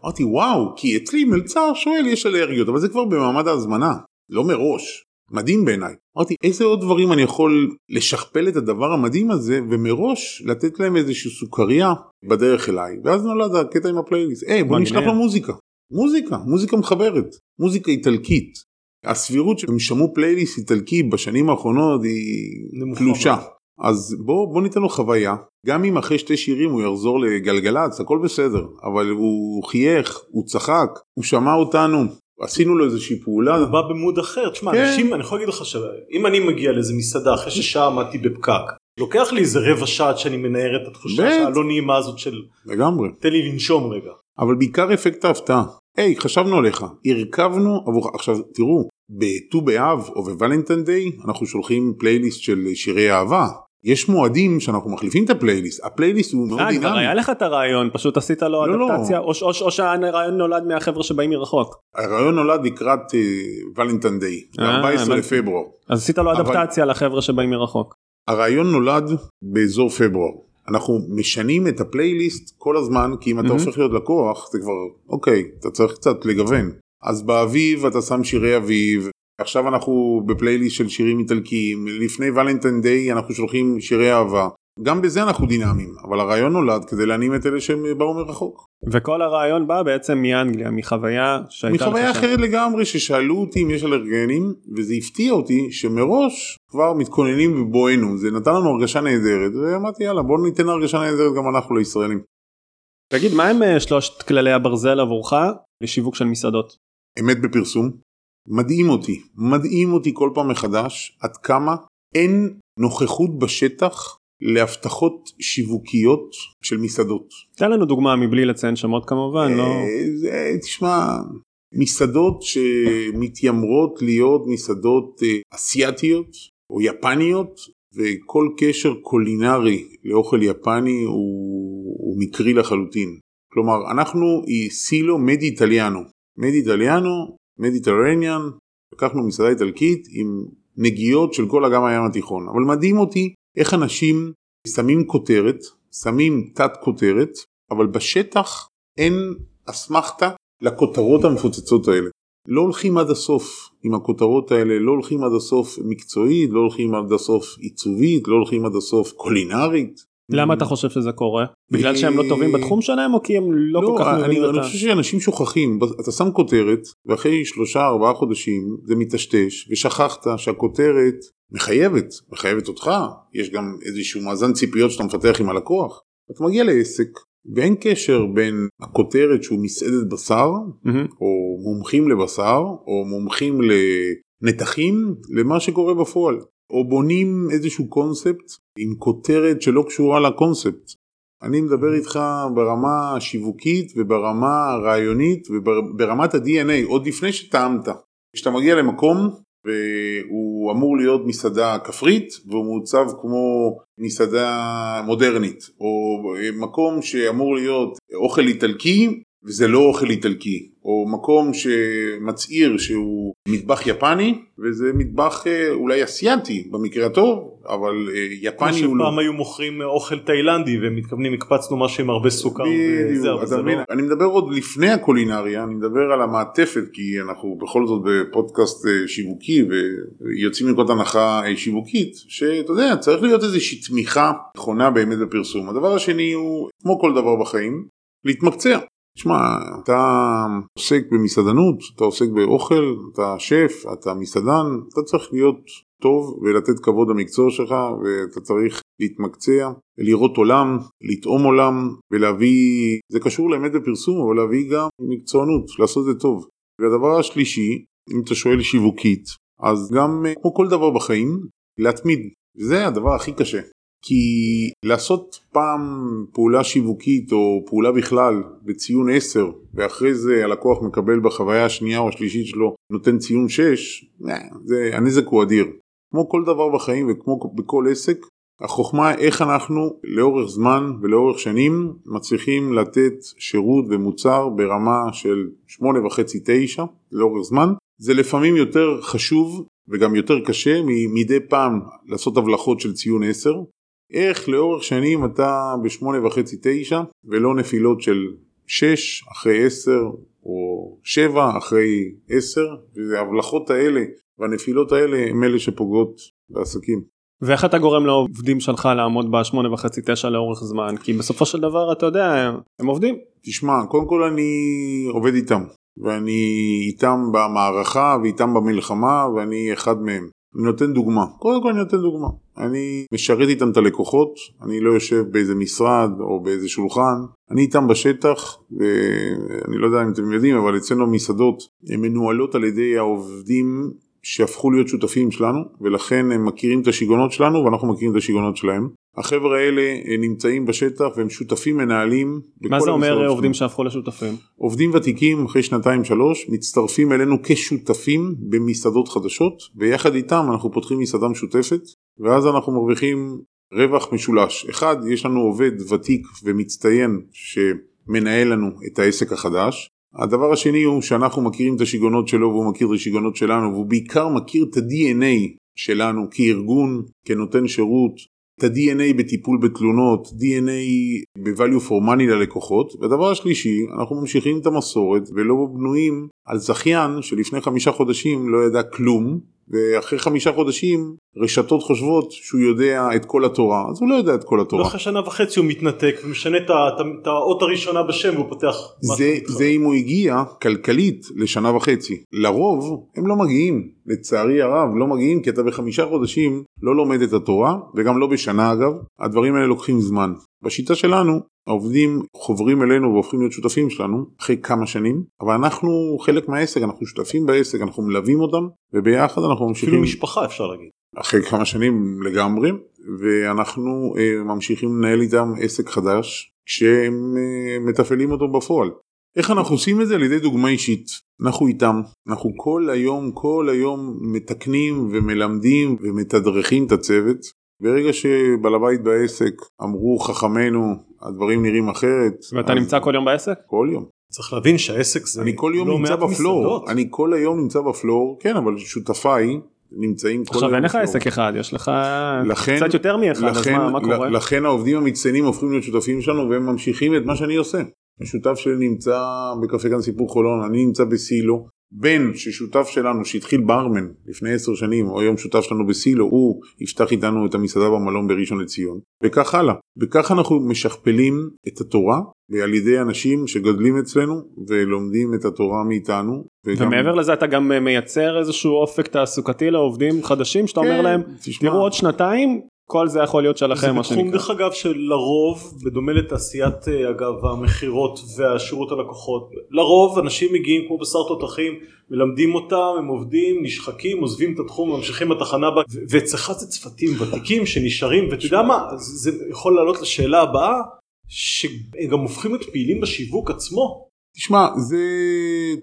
אמרתי וואו כי אצלי מלצר שואל יש אלרגיות אבל זה כבר במעמד ההזמנה לא מראש. מדהים בעיניי. אמרתי איזה עוד דברים אני יכול לשכפל את הדבר המדהים הזה ומראש לתת להם איזושהי סוכריה בדרך אליי ואז נולד הקטע עם הפלייליסט. היי בוא נשלח לו מוזיקה. מוזיקה, מוזיקה מחברת, מוזיקה איטלקית. הסבירות שהם שמעו פלייליסט איטלקי בשנים האחרונות היא קלושה. אז בוא, בוא ניתן לו חוויה, גם אם אחרי שתי שירים הוא יחזור לגלגלצ, הכל בסדר, אבל הוא חייך, הוא צחק, הוא שמע אותנו, עשינו לו איזושהי פעולה. הוא בא במוד אחר, תשמע, כן. אנשים, אני יכול להגיד לך שאם אני מגיע לאיזה מסעדה אחרי ששעה עמדתי בפקק, לוקח לי איזה רבע שעה עד שאני מנער את התחושה. הלא נעימה הזאת של לגמרי. תן לי לנשום רגע. אבל בעיקר אפקט ההפתעה. היי, חשבנו עליך, הרכבנו עבורך, עכשיו תראו, בט"ו באב או בוולנטיין דיי אנחנו שולחים פלייליסט של שירי אהבה. יש מועדים שאנחנו מחליפים את הפלייליסט, הפלייליסט הוא מאוד אה, כבר דינמי. היה לך את הרעיון, פשוט עשית לו לא, לא. אדפטציה, או שהרעיון נולד מהחבר'ה שבאים מרחוק. הרעיון נולד לקראת ולנטיין דיי, אה, ב-14 הבנתי. לפברואר. אז עשית לו אבל- אדפטציה לחבר'ה שבאים מרחוק. הרעיון נולד באזור פברואר. אנחנו משנים את הפלייליסט כל הזמן, כי אם אתה. הופך להיות לקוח, זה כבר, אוקיי, אתה צריך קצת לגוון. אז באביב אתה שם שירי אביב, עכשיו אנחנו בפלייליסט של שירים איטלקיים, לפני ולנטיין דיי אנחנו שולחים שירי אהבה. גם בזה אנחנו דינמיים, אבל הרעיון נולד כדי להנעים את אלה שהם באו מרחוק. וכל הרעיון בא בעצם מאנגליה, מחוויה שהייתה מחוויה. אחרת לגמרי ששאלו אותי אם יש אלרגנים וזה הפתיע אותי שמראש כבר מתכוננים בבואנו זה נתן לנו הרגשה נהדרת ואמרתי יאללה בוא ניתן הרגשה נהדרת גם אנחנו לישראלים. תגיד, מה הם אה, שלושת כללי הברזל עבורך לשיווק של מסעדות? אמת בפרסום מדהים אותי מדהים אותי כל פעם מחדש עד כמה אין נוכחות בשטח להבטחות שיווקיות של מסעדות. תן לנו דוגמה מבלי לציין שמות כמובן, לא... אה, זה, תשמע, מסעדות שמתיימרות להיות מסעדות אה, אסיאתיות או יפניות, וכל קשר קולינרי לאוכל יפני הוא, הוא מקרי לחלוטין. כלומר, אנחנו סילו מדי איטליאנו. מדי איטליאנו, מדיטרניאן, לקחנו מסעדה איטלקית עם נגיעות של כל אגם הים התיכון. אבל מדהים אותי איך אנשים שמים כותרת, שמים תת כותרת, אבל בשטח אין אסמכתה לכותרות המפוצצות האלה. לא הולכים עד הסוף עם הכותרות האלה, לא הולכים עד הסוף מקצועית, לא הולכים עד הסוף עיצובית, לא הולכים עד הסוף קולינרית. למה אתה חושב שזה קורה? בגלל שהם לא טובים בתחום שלהם או כי הם לא כל כך אני, מבינים אני את ה... חושב שאנשים שוכחים, אתה שם כותרת ואחרי שלושה ארבעה חודשים זה מטשטש ושכחת שהכותרת מחייבת, מחייבת אותך, יש גם איזשהו מאזן ציפיות שאתה מפתח עם הלקוח. אתה מגיע לעסק ואין קשר בין הכותרת שהוא מסעדת בשר. או מומחים לבשר או מומחים לנתחים למה שקורה בפועל. או בונים איזשהו קונספט עם כותרת שלא קשורה לקונספט. אני מדבר איתך ברמה השיווקית וברמה הרעיונית וברמת ה-DNA עוד לפני שטעמת. כשאתה מגיע למקום והוא אמור להיות מסעדה כפרית והוא מעוצב כמו מסעדה מודרנית או מקום שאמור להיות אוכל איטלקי וזה לא אוכל איטלקי או מקום שמצהיר שהוא מטבח יפני וזה מטבח אה, אולי אסיאתי במקרה הטוב אבל אה, כמו יפני הוא לא. שפעם היו מוכרים אוכל תאילנדי והם מתכוונים הקפצנו משהו עם הרבה סוכר בדיוק? לא... אני מדבר עוד לפני הקולינריה, אני מדבר על המעטפת כי אנחנו בכל זאת בפודקאסט אה, שיווקי ויוצאים מנקודת הנחה אה, שיווקית שאתה יודע צריך להיות איזושהי תמיכה נכונה באמת בפרסום. הדבר השני הוא כמו כל דבר בחיים להתמקצע. תשמע, אתה עוסק במסעדנות, אתה עוסק באוכל, אתה שף, אתה מסעדן, אתה צריך להיות טוב ולתת כבוד למקצוע שלך ואתה צריך להתמקצע, לראות עולם, לטעום עולם ולהביא, זה קשור לאמת בפרסום אבל להביא גם מקצוענות, לעשות את זה טוב. והדבר השלישי, אם אתה שואל שיווקית, אז גם כמו כל דבר בחיים, להתמיד, וזה הדבר הכי קשה. כי לעשות פעם פעולה שיווקית או פעולה בכלל בציון 10 ואחרי זה הלקוח מקבל בחוויה השנייה או השלישית שלו נותן ציון 6, אה, זה, הנזק הוא אדיר. כמו כל דבר בחיים וכמו בכל עסק, החוכמה איך אנחנו לאורך זמן ולאורך שנים מצליחים לתת שירות ומוצר ברמה של 8.5-9 לאורך זמן. זה לפעמים יותר חשוב וגם יותר קשה מדי פעם לעשות הבלחות של ציון 10. איך לאורך שנים אתה ב-8.5-9 ולא נפילות של 6 אחרי 10 או 7 אחרי 10 וההבלחות האלה והנפילות האלה הם אלה שפוגעות בעסקים. ואיך אתה גורם לעובדים שלך לעמוד בשמונה וחצי תשע לאורך זמן כי בסופו של דבר אתה יודע הם עובדים. תשמע קודם כל אני עובד איתם ואני איתם במערכה ואיתם במלחמה ואני אחד מהם. אני נותן דוגמה. קודם כל אני נותן דוגמה. אני משרת איתם את הלקוחות, אני לא יושב באיזה משרד או באיזה שולחן, אני איתם בשטח, ואני לא יודע אם אתם יודעים, אבל אצלנו מסעדות הן מנוהלות על ידי העובדים שהפכו להיות שותפים שלנו, ולכן הם מכירים את השיגעונות שלנו ואנחנו מכירים את השיגעונות שלהם. החבר'ה האלה אה, נמצאים בשטח והם שותפים מנהלים. מה זה אומר עובדים שהפכו לשותפים? עובדים ותיקים אחרי שנתיים שלוש מצטרפים אלינו כשותפים במסעדות חדשות ויחד איתם אנחנו פותחים מסעדה משותפת ואז אנחנו מרוויחים רווח משולש. אחד, יש לנו עובד ותיק ומצטיין שמנהל לנו את העסק החדש. הדבר השני הוא שאנחנו מכירים את השיגעונות שלו והוא מכיר את השיגעונות שלנו והוא בעיקר מכיר את ה-DNA שלנו כארגון, כנותן שירות, את ה-DNA בטיפול בתלונות, DNA ב-value for money ללקוחות, והדבר השלישי, אנחנו ממשיכים את המסורת ולא בנויים על זכיין שלפני חמישה חודשים לא ידע כלום, ואחרי חמישה חודשים רשתות חושבות שהוא יודע את כל התורה, אז הוא לא יודע את כל התורה. ואחרי שנה וחצי הוא מתנתק ומשנה את האות הראשונה בשם והוא פותח. זה, זה אם הוא הגיע כלכלית לשנה וחצי. לרוב הם לא מגיעים, לצערי הרב לא מגיעים כי אתה בחמישה חודשים לא לומד את התורה וגם לא בשנה אגב, הדברים האלה לוקחים זמן. בשיטה שלנו העובדים חוברים אלינו והופכים להיות שותפים שלנו אחרי כמה שנים אבל אנחנו חלק מהעסק אנחנו שותפים בעסק אנחנו מלווים אותם וביחד אנחנו ממשיכים. אפילו משפחה אפשר להגיד. אחרי כמה שנים לגמרי ואנחנו uh, ממשיכים לנהל איתם עסק חדש כשהם uh, מתפעלים אותו בפועל. איך אנחנו עושים את זה? על ידי דוגמה אישית. אנחנו איתם, אנחנו כל היום, כל היום מתקנים ומלמדים ומתדרכים את הצוות. ברגע שבעל הבית בעסק אמרו חכמינו הדברים נראים אחרת. ואתה אז... נמצא כל יום בעסק? כל יום. צריך להבין שהעסק זה אני כל יום לא נמצא בפלור, מסעדות. אני כל היום נמצא בפלור, כן אבל שותפיי נמצאים כל עכשיו אין לך עסק אחד יש לך לכן, קצת יותר מאחד לכן, אז מה, מה קורה? לכן העובדים המצטיינים הופכים להיות שותפים שלנו והם ממשיכים את מה שאני עושה. השותף שלי נמצא בקפה כאן סיפור חולון אני נמצא בסילו בן ששותף שלנו שהתחיל ברמן לפני עשר שנים או היום שותף שלנו בסילו הוא יפתח איתנו את המסעדה במלון בראשון לציון וכך הלאה וכך אנחנו משכפלים את התורה על ידי אנשים שגדלים אצלנו ולומדים את התורה מאיתנו. וגם... ומעבר לזה אתה גם מייצר איזשהו אופק תעסוקתי לעובדים חדשים שאתה כן, אומר להם תשמע... תראו עוד שנתיים כל זה יכול להיות שלכם מה שנקרא. זה בתחום דרך אגב שלרוב בדומה לתעשיית אה, אגב המכירות והשירות הלקוחות לרוב אנשים מגיעים כמו בשר תותחים מלמדים אותם הם עובדים נשחקים עוזבים את התחום ממשיכים בתחנה הבאה ואצלך זה צוותים ותיקים שנשארים ואתה יודע מה זה יכול לעלות לשאלה הבאה שהם גם הופכים להיות פעילים בשיווק עצמו. תשמע זה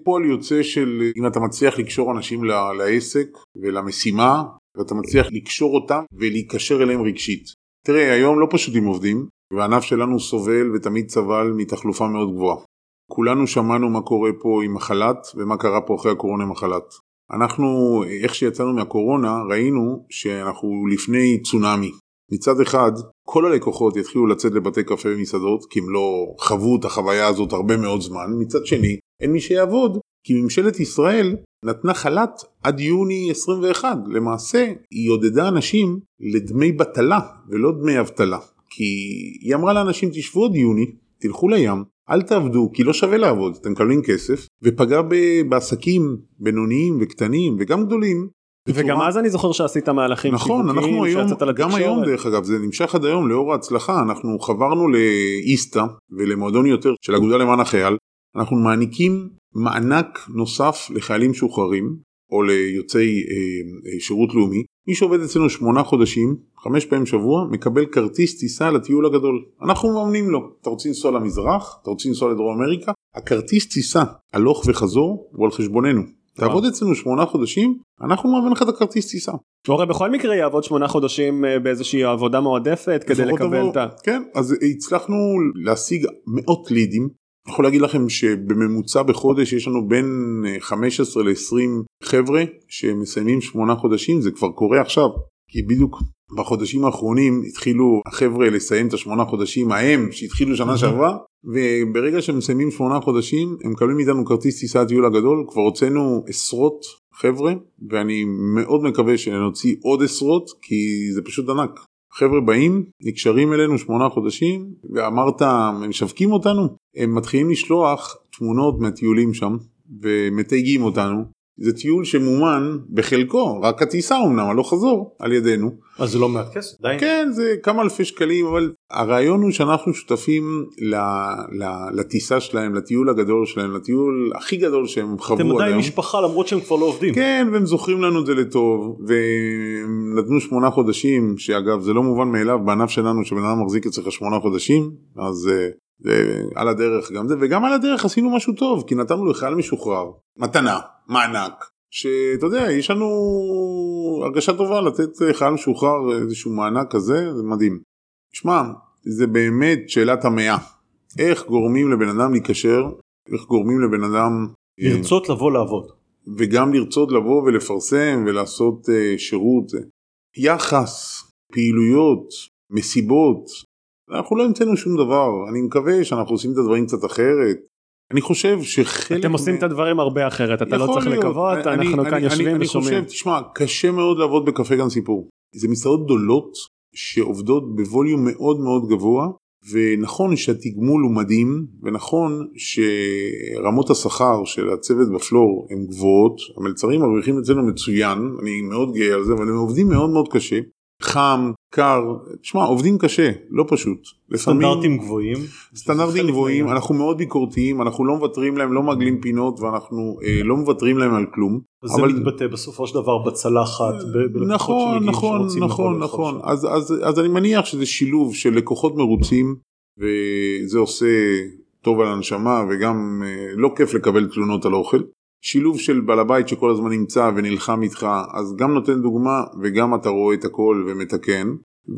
פועל יוצא של אם אתה מצליח לקשור אנשים לעסק ולמשימה ואתה מצליח לקשור אותם ולהיקשר אליהם רגשית. תראה, היום לא פשוט עם עובדים, והענף שלנו סובל ותמיד סבל מתחלופה מאוד גבוהה. כולנו שמענו מה קורה פה עם החל"ת ומה קרה פה אחרי הקורונה עם החל"ת. אנחנו, איך שיצאנו מהקורונה, ראינו שאנחנו לפני צונאמי. מצד אחד, כל הלקוחות יתחילו לצאת לבתי קפה ומסעדות, כי הם לא חוו את החוויה הזאת הרבה מאוד זמן. מצד שני, אין מי שיעבוד, כי ממשלת ישראל נתנה חל"ת עד יוני 21 למעשה היא עודדה אנשים לדמי בטלה ולא דמי אבטלה. כי היא אמרה לאנשים תשבו עד יוני תלכו לים אל תעבדו כי לא שווה לעבוד אתם מקבלים כסף. ופגע בעסקים בינוניים וקטנים וגם גדולים. בצורה... וגם אז אני זוכר שעשית מהלכים נכון אנחנו היום גם היום דרך אגב זה נמשך עד היום לאור ההצלחה. אנחנו חברנו לאיסתא ולמועדון יותר של אגודה למען החייל אנחנו מעניקים מענק נוסף לחיילים משוחררים או ליוצאי אה, אה, שירות לאומי. מי שעובד אצלנו שמונה חודשים חמש פעמים בשבוע מקבל כרטיס טיסה לטיול הגדול. אנחנו מממנים לו. אתה רוצה לנסוע למזרח? אתה רוצה לנסוע לדרום אמריקה? הכרטיס טיסה הלוך וחזור הוא על חשבוננו. תעבוד אצלנו שמונה חודשים אנחנו נממן לך את הכרטיס טיסה. הרי בכל מקרה יעבוד שמונה חודשים אה, באיזושהי עבודה מועדפת כדי לקבל את ה... כן אז הצלחנו להשיג מאות לידים אני יכול להגיד לכם שבממוצע בחודש יש לנו בין 15 אה, ל-20 חבר'ה שמסיימים 8 חודשים, זה כבר קורה עכשיו, כי בדיוק בחודשים האחרונים התחילו החבר'ה לסיים את השמונה חודשים ההם שהתחילו שנה שעברה וברגע שהם מסיימים שמונה חודשים הם מקבלים מאיתנו כרטיס טיסת טיול הגדול. כבר הוצאנו עשרות חבר'ה ואני מאוד מקווה שנוציא עוד עשרות כי זה פשוט ענק. חבר'ה באים, נקשרים אלינו שמונה חודשים, ואמרת, הם משווקים אותנו? הם מתחילים לשלוח תמונות מהטיולים שם, ומתייגים אותנו, זה טיול שמומן בחלקו, רק הטיסה אמנם, הלוך חזור, על ידינו. אז זה לא מעט כסף, די. כן, זה כמה אלפי שקלים, אבל הרעיון הוא שאנחנו שותפים ל, ל, לטיסה שלהם, לטיול הגדול שלהם, לטיול הכי גדול שהם חוו אתם עד עדיין. משפחה למרות שהם כבר לא עובדים. כן, והם זוכרים לנו את זה לטוב, והם נתנו שמונה חודשים, שאגב זה לא מובן מאליו בענף שלנו שבן אדם מחזיק אצלך שמונה חודשים, אז אה, על הדרך גם זה, וגם על הדרך עשינו משהו טוב, כי נתנו לחייל משוחרר, מתנה, מענק, שאתה יודע, יש לנו הרגשה טובה לתת לחייל משוחרר איזשהו מענק כזה, זה מדהים. שמע, זה באמת שאלת המאה, איך גורמים לבן אדם להיקשר, איך גורמים לבן אדם... אה, לרצות לבוא לעבוד. וגם לרצות לבוא ולפרסם ולעשות uh, שירות. יחס, פעילויות, מסיבות, אנחנו לא המצאנו שום דבר, אני מקווה שאנחנו עושים את הדברים קצת אחרת. אני חושב שחלק... אתם עושים את הדברים הרבה אחרת, אתה לא צריך להיות. לקוות, אני- אנחנו אני- כאן אני- יושבים אני ושומעים. חושב, תשמע, קשה מאוד לעבוד בקפה גן סיפור. זה מסעדות גדולות שעובדות בווליום מאוד מאוד גבוה, ונכון שהתגמול הוא מדהים, ונכון שרמות השכר של הצוות בפלור הן גבוהות, המלצרים מרוויחים אצלנו מצוין, אני מאוד גאה על זה, אבל הם עובדים מאוד מאוד קשה. חם, קר, תשמע, עובדים קשה, לא פשוט. סטנדרטים גבוהים. סטנדרטים גבוהים. אנחנו מאוד ביקורתיים, אנחנו לא מוותרים להם, לא מעגלים פינות ואנחנו אה, לא מוותרים להם על כלום. זה אבל- מתבטא בסופו של דבר בצלחת. בלקוחות נכון, שמגיעים נכון, שרוצים לבוא נכון, לאכול נכון. שם. אז, אז, אז אני מניח שזה שילוב של לקוחות מרוצים, וזה עושה טוב על הנשמה, וגם אה, לא כיף לקבל תלונות על אוכל. שילוב של בעל הבית שכל הזמן נמצא ונלחם איתך, אז גם נותן דוגמה וגם אתה רואה את הכל ומתקן.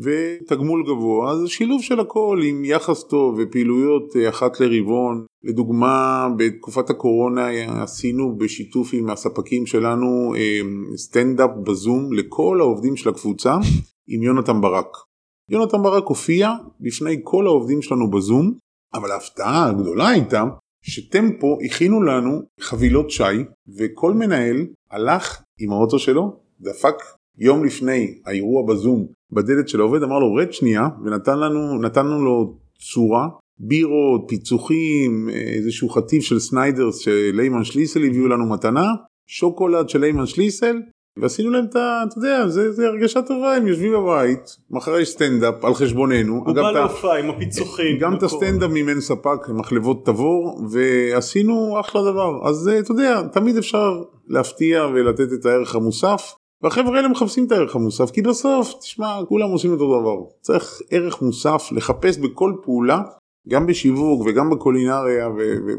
ותגמול גבוה, אז שילוב של הכל עם יחס טוב ופעילויות אה, אחת לרבעון. לדוגמה, בתקופת הקורונה עשינו בשיתוף עם הספקים שלנו אה, סטנדאפ בזום לכל העובדים של הקבוצה עם יונתן ברק. יונתן ברק הופיע בפני כל העובדים שלנו בזום, אבל ההפתעה הגדולה הייתה שטמפו הכינו לנו חבילות שי וכל מנהל הלך עם האוטו שלו, דפק יום לפני האירוע בזום בדלת של העובד, אמר לו רד שנייה ונתן לנו, נתנו לו צורה, בירות, פיצוחים, איזשהו חטיף של סניידרס שליימן שליסל הביאו לנו מתנה, שוקולד של ליימן שליסל ועשינו להם את ה... אתה יודע, זה, זה הרגשה טובה, הם יושבים בבית, מחר יש סטנדאפ על חשבוננו. הוא בא להופעה עם הפיצוחים. גם את. הסטנדאפ מימן ספק מחלבות תבור ועשינו אחלה דבר אז אה, אתה יודע תמיד אפשר להפתיע ולתת את הערך המוסף והחבר'ה האלה מחפשים את הערך המוסף כי בסוף תשמע כולם עושים אותו דבר צריך ערך מוסף לחפש בכל פעולה גם בשיווק וגם בקולינריה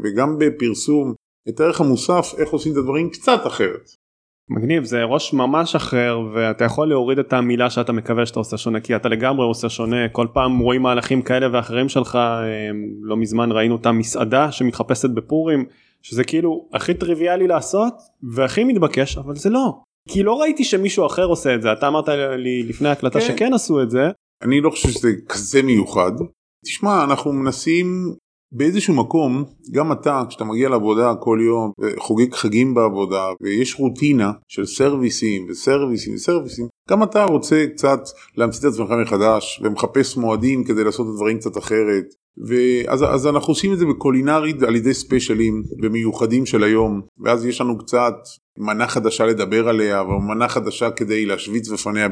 וגם בפרסום את הערך המוסף איך עושים את הדברים קצת אחרת. מגניב זה ראש ממש אחר ואתה יכול להוריד את המילה שאתה מקווה שאתה עושה שונה כי אתה לגמרי עושה שונה כל פעם רואים מהלכים כאלה ואחרים שלך הם, לא מזמן ראינו את המסעדה שמתחפשת בפורים שזה כאילו הכי טריוויאלי לעשות והכי מתבקש אבל זה לא כי לא ראיתי שמישהו אחר עושה את זה אתה אמרת לי לפני ההקלטה כן. שכן עשו את זה אני לא חושב שזה כזה מיוחד. תשמע, אנחנו מנסים באיזשהו מקום, גם אתה, כשאתה מגיע לעבודה כל יום, וחוגג חגים בעבודה, ויש רוטינה של סרוויסים וסרוויסים וסרוויסים, גם אתה רוצה קצת להמציא את עצמך מחדש, ומחפש מועדים כדי לעשות את הדברים קצת אחרת. ואז אז אנחנו עושים את זה בקולינרית על ידי ספיישלים ומיוחדים של היום, ואז יש לנו קצת מנה חדשה לדבר עליה, ומנה חדשה כדי להשוויץ בפניה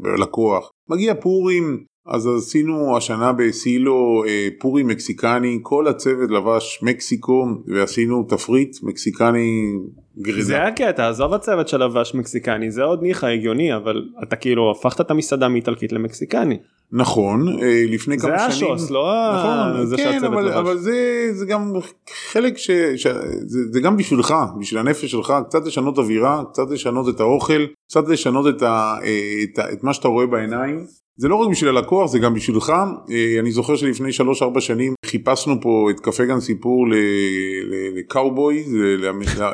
בלקוח. מגיע פורים, אז עשינו השנה בסילו אה, פורים מקסיקני, כל הצוות לבש מקסיקו, ועשינו תפריט מקסיקני גרידה. זה הקטע עזוב הצוות של לבש מקסיקני זה עוד ניחא הגיוני אבל אתה כאילו הפכת את המסעדה מאיטלקית למקסיקני נכון, אה, לפני זה כמה שנים. השוס לא נכון, זה כן, שהצוות אבל, לבש. אבל זה, זה גם חלק ש... ש זה, זה גם בשבילך, בשביל הנפש שלך, קצת לשנות אווירה, קצת לשנות את האוכל, קצת לשנות את, ה, אה, את, ה, את מה שאתה רואה בעיניים. זה לא רק בשביל הלקוח, זה גם בשבילך. אה, אני זוכר שלפני 3-4 שנים חיפשנו פה את קפה גן סיפור לקאובוי,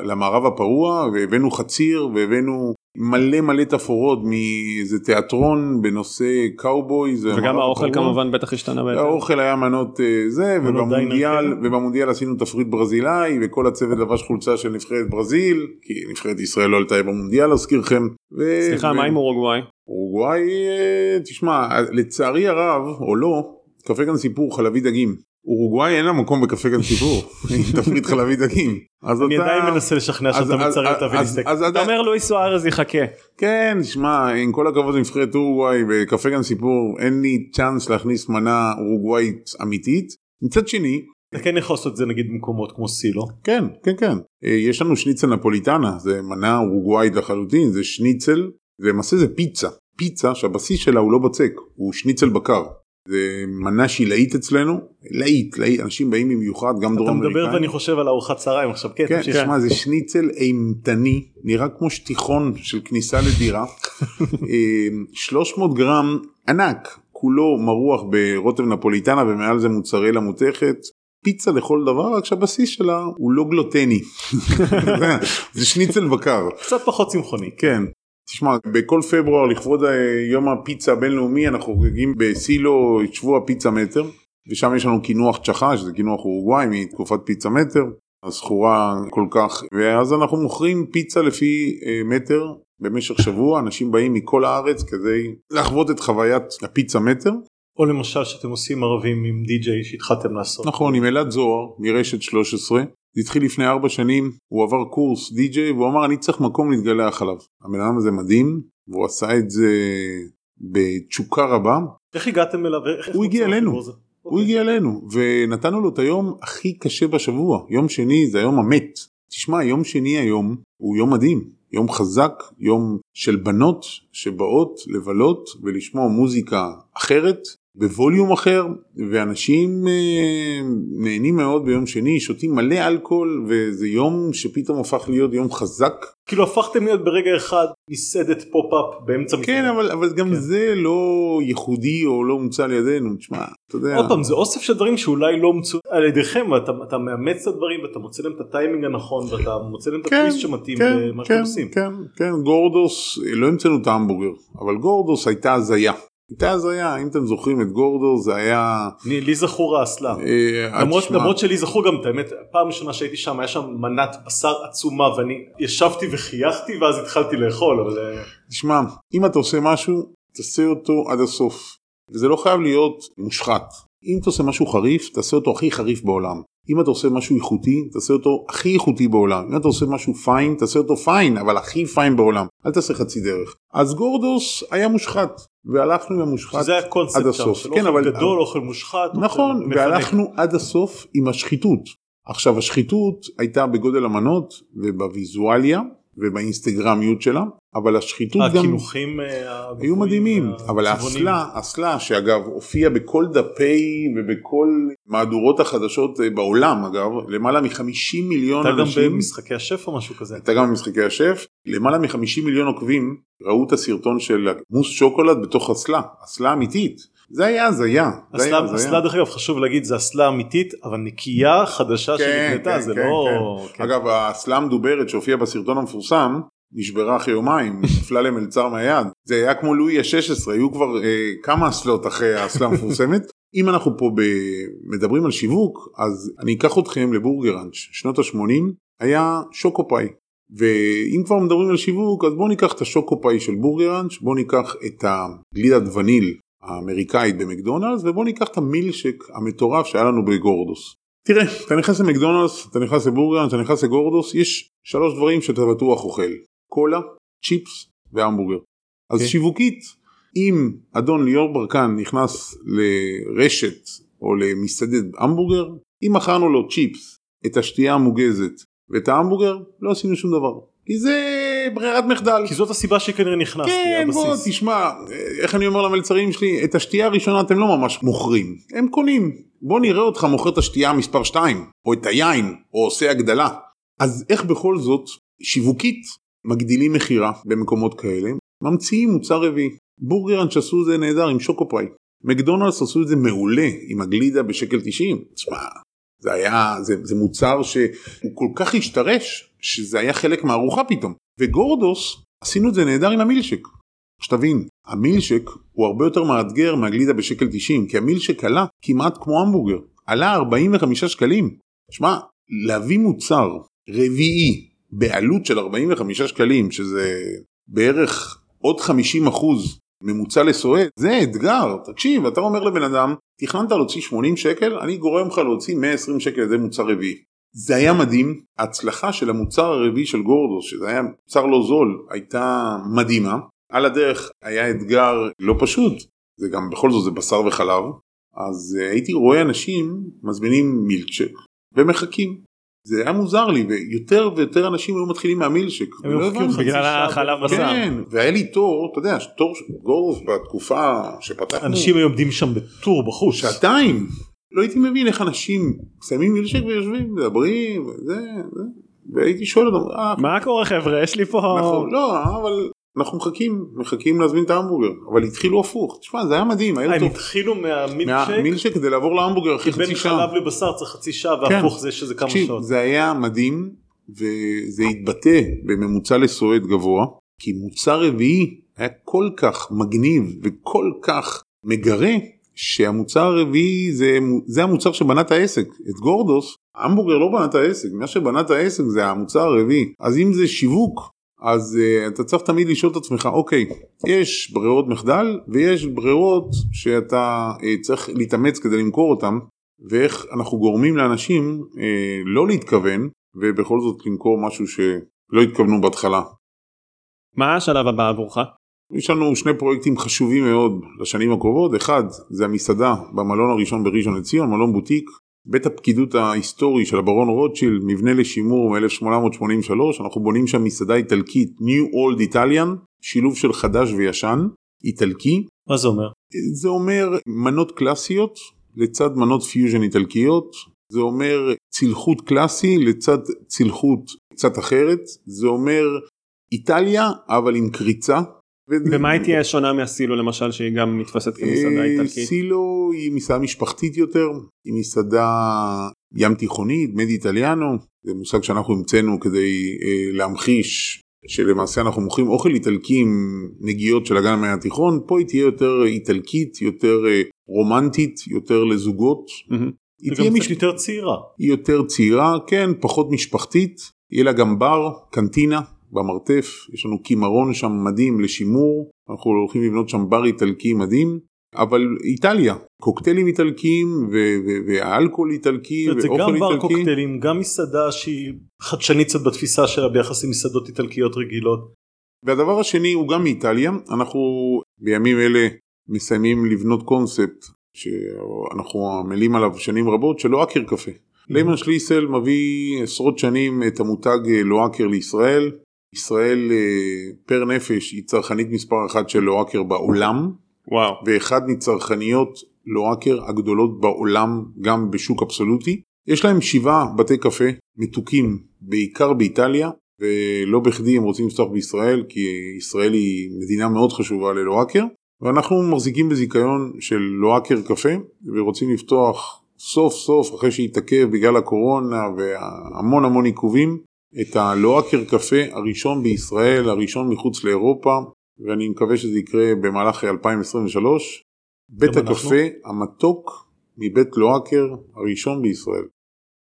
למערב הפרוע, והבאנו חציר, והבאנו מלא מלא תפאורות מאיזה תיאטרון בנושא קאובוי. וגם האוכל הפרוע. כמובן בטח השתנה בהתאם. האוכל היה מנות אה, זה, ובמונדיאל, כן. ובמונדיאל עשינו תפריט ברזילאי, וכל הצוות לבש חולצה של נבחרת ברזיל, כי נבחרת ישראל לא עלתה במונדיאל להזכירכם. ו- סליחה ו- מה עם אורוגוואי? אורוגוואי, אה, תשמע, לצערי הרב, או לא, קפה כאן סיפור חלבי דגים. אורוגוואי אין לה מקום בקפה גן סיפור, היא תפריט חלבי דגים. אז אני אתה- עדיין מנסה לשכנע שאתה מצרף את. אז אתה אומר לואיס סוארז יחכה. כן, שמע, עם כל הכבוד לנבחרת אורוגוואי בקפה גן סיפור, אין לי צ'אנס להכניס מנה אורוגוואית אמיתית. מצד שני, אתה כן יכול לעשות את זה נגיד במקומות כמו סילו. כן, כן, כן. אה, יש לנו שניצל נפוליטנה, זה מנה אורוגוואית לחלוטין, זה שניצל, ולמעשה זה פיצה. פיצה שהבסיס שלה הוא לא בצק, הוא שניצל בקר. זה מנה שהיא להיט אצלנו, להיט, להיט, אנשים באים במיוחד, גם אתה דרום מדבר אמריקאים. ואני חושב על ארוחת צהריים עכשיו, כן, כן. תשמע, זה שניצל אימתני, נראה כמו שטיחון של כניסה לדירה. אה, 300 גרם ענק, כולו מרוח ברוטב נפוליטנה ומעל זה מוצרלה מותכת. פיצה לכל דבר, רק שהבסיס שלה הוא לא גלוטני. זה שניצל בקר. קצת פחות צמחוני. כן. תשמע, בכל פברואר לכבוד אה, יום הפיצה הבינלאומי אנחנו חוגגים בסילו את שבוע פיצה מטר, ושם יש לנו קינוח צ'חה, שזה קינוח אורוגוואי מתקופת פיצה מטר, הזכורה כל כך, ואז אנחנו מוכרים פיצה לפי אה, מטר במשך שבוע, אנשים באים מכל הארץ כדי לחוות את חוויית הפיצה מטר. או למשל שאתם עושים ערבים עם די.ג'יי שהתחלתם לעשות. נכון, עם אלעד זוהר מרשת 13, זה התחיל לפני ארבע שנים, הוא עבר קורס די.ג'יי והוא אמר אני צריך מקום להתגלח עליו. הבן אדם הזה מדהים, והוא עשה את זה בתשוקה רבה, איך הגעתם אליו? איך- הוא הגיע אלינו. הוא אוקיי. הגיע אלינו ונתנו לו את היום הכי קשה בשבוע, יום שני זה היום המת. תשמע, יום שני היום הוא יום מדהים, יום חזק, יום של בנות שבאות לבלות ולשמוע מוזיקה אחרת, בווליום אחר, ואנשים אה, נהנים מאוד ביום שני, שותים מלא אלכוהול, וזה יום שפתאום הפך להיות יום חזק. כאילו הפכתם להיות ברגע אחד מסעדת פופ-אפ באמצע כן. אבל, אבל גם כן. זה לא ייחודי או לא הומצא על ידינו, תשמע, אתה יודע. עוד פעם זה אוסף של דברים שאולי לא הומצאו על ידיכם ואתה אתה מאמץ את הדברים ואתה מוצא להם את הטיימינג הנכון ואתה מוצא להם את כן, הטוויסט שמתאים כן, למה כן, שאתם עושים. כן, כן, גורדוס, לא המצאנו את ההמבורגר, אבל גורדוס הייתה הזיה. הייתה הזיה, אם אתם זוכרים את גורדוס זה היה... לי זכור האסלה. אה, למרות שלי זכור גם את האמת פעם ראשונה שהייתי שם היה שם מנת בשר עצומה ואני ישבתי וחייכתי ואז התחלתי לאכול אבל אה, תשמע, אם אתה עושה משהו, תעשה אותו עד הסוף. וזה לא חייב להיות מושחת. אם אתה עושה משהו חריף, תעשה אותו הכי חריף בעולם. אם אתה עושה משהו איכותי, תעשה אותו הכי איכותי בעולם. אם אתה עושה משהו פיין, תעשה אותו פיין, אבל הכי פיין בעולם. אל תעשה חצי דרך. אז גורדוס היה מושחת, והלכנו עם המושחת שזה עד הקונספט שם הסוף. של כן, אוכל אבל- גדול אוכל מושחת אוכל נכון, מפנק. והלכנו עד הסוף עם השחיתות. עכשיו השחיתות הייתה בגודל המנות ובוויזואליה ובאינסטגרמיות שלה, אבל השחיתות גם הקינוחים אה, היו מדהימים, אבל והצבעוניים. האסלה, האסלה שאגב הופיע בכל דפי ובכל מהדורות החדשות אה, בעולם אגב, למעלה מ-50 מיליון אתה גם אנשים, במשחקי השף או משהו כזה. הייתה גם במשחקי השף, למעלה מ-50 מיליון עוקבים ראו את הסרטון של מוס שוקולד בתוך אסלה, אסלה אמיתית. זה היה הזיה. אסלה, דרך אגב חשוב להגיד זה אסלה אמיתית אבל נקייה חדשה שנקנתה זה לא. כן. אגב האסלה המדוברת שהופיעה בסרטון המפורסם נשברה אחרי יומיים, נפלה למלצר מהיד. זה היה כמו לואי ה-16, היו כבר אה, כמה אסלות אחרי האסלה המפורסמת. אם אנחנו פה ב... מדברים על שיווק, אז אני אקח אתכם לבורגראנץ', שנות ה-80 היה שוקופאי. ואם כבר מדברים על שיווק, אז בואו ניקח את השוקופאי של בורגראנץ', בואו ניקח את הגלידת וניל האמריקאית במקדונלדס, ובואו ניקח את המילשק המטורף שהיה לנו בגורדוס. תראה, אתה נכנס למקדונלדס, אתה נכנס לבורגראנץ', אתה נכנס לגורדוס, יש שלוש דברים שאתה בטוח אוכל, קולה, צ'יפס והמבורגר. אז כן. שיווקית, אם אדון ליאור ברקן נכנס לרשת או למסעדת המבורגר, אם מכרנו לו צ'יפס, את השתייה המוגזת ואת ההמבורגר, לא עשינו שום דבר. כי זה ברירת מחדל. כי זאת הסיבה שכנראה נכנסתי כן, בוא הבסיס. תשמע, איך אני אומר למלצרים שלי, את השתייה הראשונה אתם לא ממש מוכרים, הם קונים. בוא נראה אותך מוכר את השתייה מספר 2, או את היין, או עושה הגדלה. אז איך בכל זאת, שיווקית, מגדילים מכירה במקומות כאלה, ממציאים מוצר רביעי. בורגראנץ' עשו את זה נהדר עם שוקופאי. מקדונלדס עשו את זה מעולה עם הגלידה בשקל 90. תשמע, זה היה, זה, זה מוצר שהוא כל כך השתרש, שזה היה חלק מהארוחה פתאום. וגורדוס, עשינו את זה נהדר עם המילשק. שתבין, המילשק הוא הרבה יותר מאתגר מהגלידה בשקל 90, כי המילשק עלה כמעט כמו המבורגר. עלה 45 שקלים. שמע, להביא מוצר רביעי בעלות של 45 שקלים, שזה בערך עוד 50 אחוז ממוצע לסועד, זה אתגר, תקשיב, אתה אומר לבן אדם, תכננת להוציא 80 שקל, אני גורם לך להוציא 120 שקל ידי מוצר רביעי. זה היה מדהים, ההצלחה של המוצר הרביעי של גורדוס, שזה היה מוצר לא זול, הייתה מדהימה. על הדרך היה אתגר לא פשוט, זה גם בכל זאת זה בשר וחלב, אז uh, הייתי רואה אנשים מזמינים מילצ'ק ומחכים. זה היה מוזר לי ויותר ויותר אנשים היו מתחילים מהמילשק. הם הבנתי. חצי בגלל החלב. בשר. כן, והיה לי תור, אתה יודע, תור גורדוס בתקופה שפתחנו, אנשים היו עומדים שם בטור בחוץ. שעתיים. לא הייתי מבין איך אנשים שמים מילשק ויושבים, מדברים, וזה, זה. והייתי שואל אותם, אה, מה קורה חבר'ה יש לי פה אנחנו, לא, אבל אנחנו מחכים, מחכים להזמין את ההמבורגר, אבל התחילו הפוך, תשמע זה היה מדהים, היה הם טוב, התחילו מהמילשק כדי לעבור להמבורגר אחרי בין חצי שעה, חלב לבשר צריך חצי שעה כן. והפוך זה שזה כמה שעות. זה היה מדהים, וזה התבטא בממוצע לסועד גבוה, כי מוצר רביעי היה כל כך מגניב וכל כך מגרה, שהמוצר הרביעי זה, זה המוצר שבנה את העסק, את גורדוס, המבורגר לא בנה את העסק, מה שבנה את העסק זה המוצר הרביעי, אז אם זה שיווק, אז uh, אתה צריך תמיד לשאול את עצמך, אוקיי, יש ברירות מחדל ויש ברירות שאתה uh, צריך להתאמץ כדי למכור אותן, ואיך אנחנו גורמים לאנשים uh, לא להתכוון, ובכל זאת למכור משהו שלא התכוונו בהתחלה. מה השלב הבא עבורך? יש לנו שני פרויקטים חשובים מאוד לשנים הקרובות, אחד זה המסעדה במלון הראשון בראשון לציון, מלון בוטיק, בית הפקידות ההיסטורי של הברון רוטשילד, מבנה לשימור מ-1883, אנחנו בונים שם מסעדה איטלקית, New Old Italian, שילוב של חדש וישן, איטלקי, מה זה אומר? זה אומר מנות קלאסיות לצד מנות פיוז'ן איטלקיות, זה אומר צלחות קלאסי לצד צלחות קצת אחרת, זה אומר איטליה אבל עם קריצה. ומה היא תהיה שונה מהסילו למשל שהיא גם נתפסת כמסעדה אה, איטלקית? סילו היא מסעדה משפחתית יותר, היא מסעדה ים תיכונית, Med Italiano, זה מושג שאנחנו המצאנו כדי אה, להמחיש שלמעשה אנחנו מוכרים אוכל איטלקי עם נגיעות של אגן המים התיכון, פה היא תהיה יותר איטלקית, יותר אה, רומנטית, יותר לזוגות. היא תהיה מש... יותר צעירה. היא יותר צעירה, כן, פחות משפחתית, יהיה לה גם בר, קנטינה במרתף, יש לנו קימרון שם מדהים לשימור, אנחנו הולכים לבנות שם בר איטלקי מדהים, אבל איטליה, קוקטיילים איטלקיים ו- ו- ואלכוהול איטלקי זה ואוכל גם בר איטלקי. קוקטיילים, גם מסעדה שהיא חדשנית קצת בתפיסה שלה ביחס למסעדות איטלקיות רגילות. והדבר השני הוא גם מאיטליה, אנחנו בימים אלה מסיימים לבנות קונספט שאנחנו עמלים עליו שנים רבות של לואקר קפה. ליימן שליסל מביא עשרות שנים את המותג אה, לואקר לישראל. ישראל אה, פר נפש היא צרכנית מספר אחת של לואקר בעולם וואו. ואחד מצרכניות לואקר הגדולות בעולם גם בשוק אבסולוטי. יש להם שבעה בתי קפה מתוקים בעיקר באיטליה ולא בכדי הם רוצים לפתוח בישראל כי ישראל היא מדינה מאוד חשובה ללואקר ואנחנו מחזיקים בזיכיון של לואקר קפה ורוצים לפתוח סוף סוף אחרי שהתעכב בגלל הקורונה והמון המון עיכובים את הלואקר קפה הראשון בישראל הראשון מחוץ לאירופה ואני מקווה שזה יקרה במהלך 2023 בית. הקפה המתוק מבית לואקר הראשון בישראל.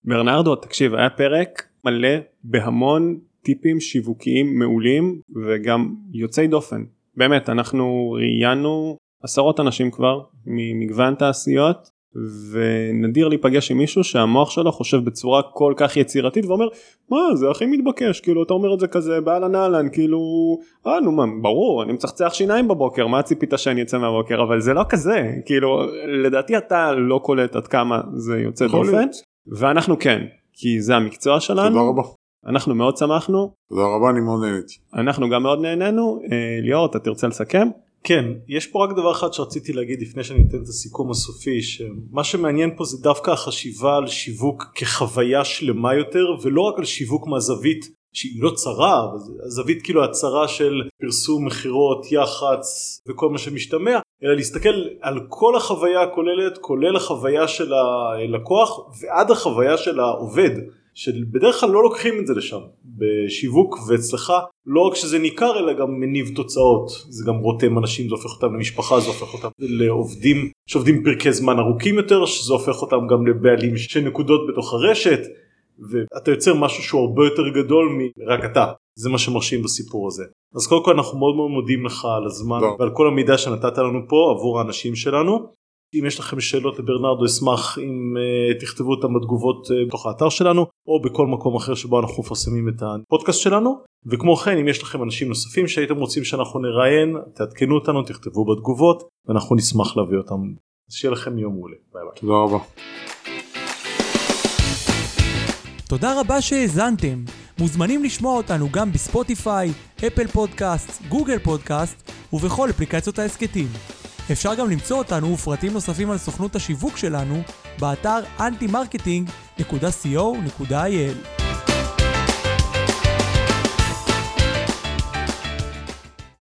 ברנרדו תקשיב היה פרק מלא בהמון טיפים שיווקיים מעולים וגם יוצאי דופן באמת אנחנו ראיינו עשרות אנשים כבר ממגוון תעשיות ונדיר להיפגש עם מישהו שהמוח שלו חושב בצורה כל כך יצירתית ואומר מה זה הכי מתבקש כאילו אתה אומר את זה כזה באהלן אהלן כאילו אה נו מה ברור אני מצחצח שיניים בבוקר מה ציפית שאני אצא מהבוקר אבל זה לא כזה כאילו לדעתי אתה לא קולט עד כמה זה יוצא דופן. ואנחנו כן כי זה המקצוע שלנו תודה רבה. אנחנו מאוד שמחנו תודה רבה אני מאוד נהניתי. אנחנו גם מאוד נהנינו אה, ליאור אתה תרצה לסכם כן, יש פה רק דבר אחד שרציתי להגיד לפני שאני אתן את הסיכום הסופי, שמה שמעניין פה זה דווקא החשיבה על שיווק כחוויה שלמה יותר, ולא רק על שיווק מהזווית שהיא לא צרה, אבל הזווית כאילו הצרה של פרסום, מכירות, יח"צ וכל מה שמשתמע, אלא להסתכל על כל החוויה הכוללת, כולל החוויה של הלקוח ועד החוויה של העובד. שבדרך כלל לא לוקחים את זה לשם בשיווק ואצלך לא רק שזה ניכר אלא גם מניב תוצאות זה גם רותם אנשים זה הופך אותם למשפחה זה הופך אותם לעובדים שעובדים פרקי זמן ארוכים יותר שזה הופך אותם גם לבעלים של נקודות בתוך הרשת ואתה יוצר משהו שהוא הרבה יותר גדול מרק אתה זה מה שמרשים בסיפור הזה. אז קודם כל אנחנו מאוד מאוד מודים לך על הזמן טוב. ועל כל המידע שנתת לנו פה עבור האנשים שלנו. אם יש לכם שאלות לברנרדו אשמח אם uh, תכתבו אותם בתגובות uh, בתוך האתר שלנו או בכל מקום אחר שבו אנחנו מפרסמים את הפודקאסט שלנו וכמו כן אם יש לכם אנשים נוספים שהייתם רוצים שאנחנו נראיין תעדכנו אותנו תכתבו בתגובות ואנחנו נשמח להביא אותם. אז שיהיה לכם יום מעולה ביי ביי. תודה רבה. תודה רבה שהאזנתם. מוזמנים לשמוע אותנו גם בספוטיפיי, אפל פודקאסט, גוגל פודקאסט ובכל אפליקציות ההסכתים. אפשר גם למצוא אותנו ופרטים נוספים על סוכנות השיווק שלנו באתר antimarketing.co.il.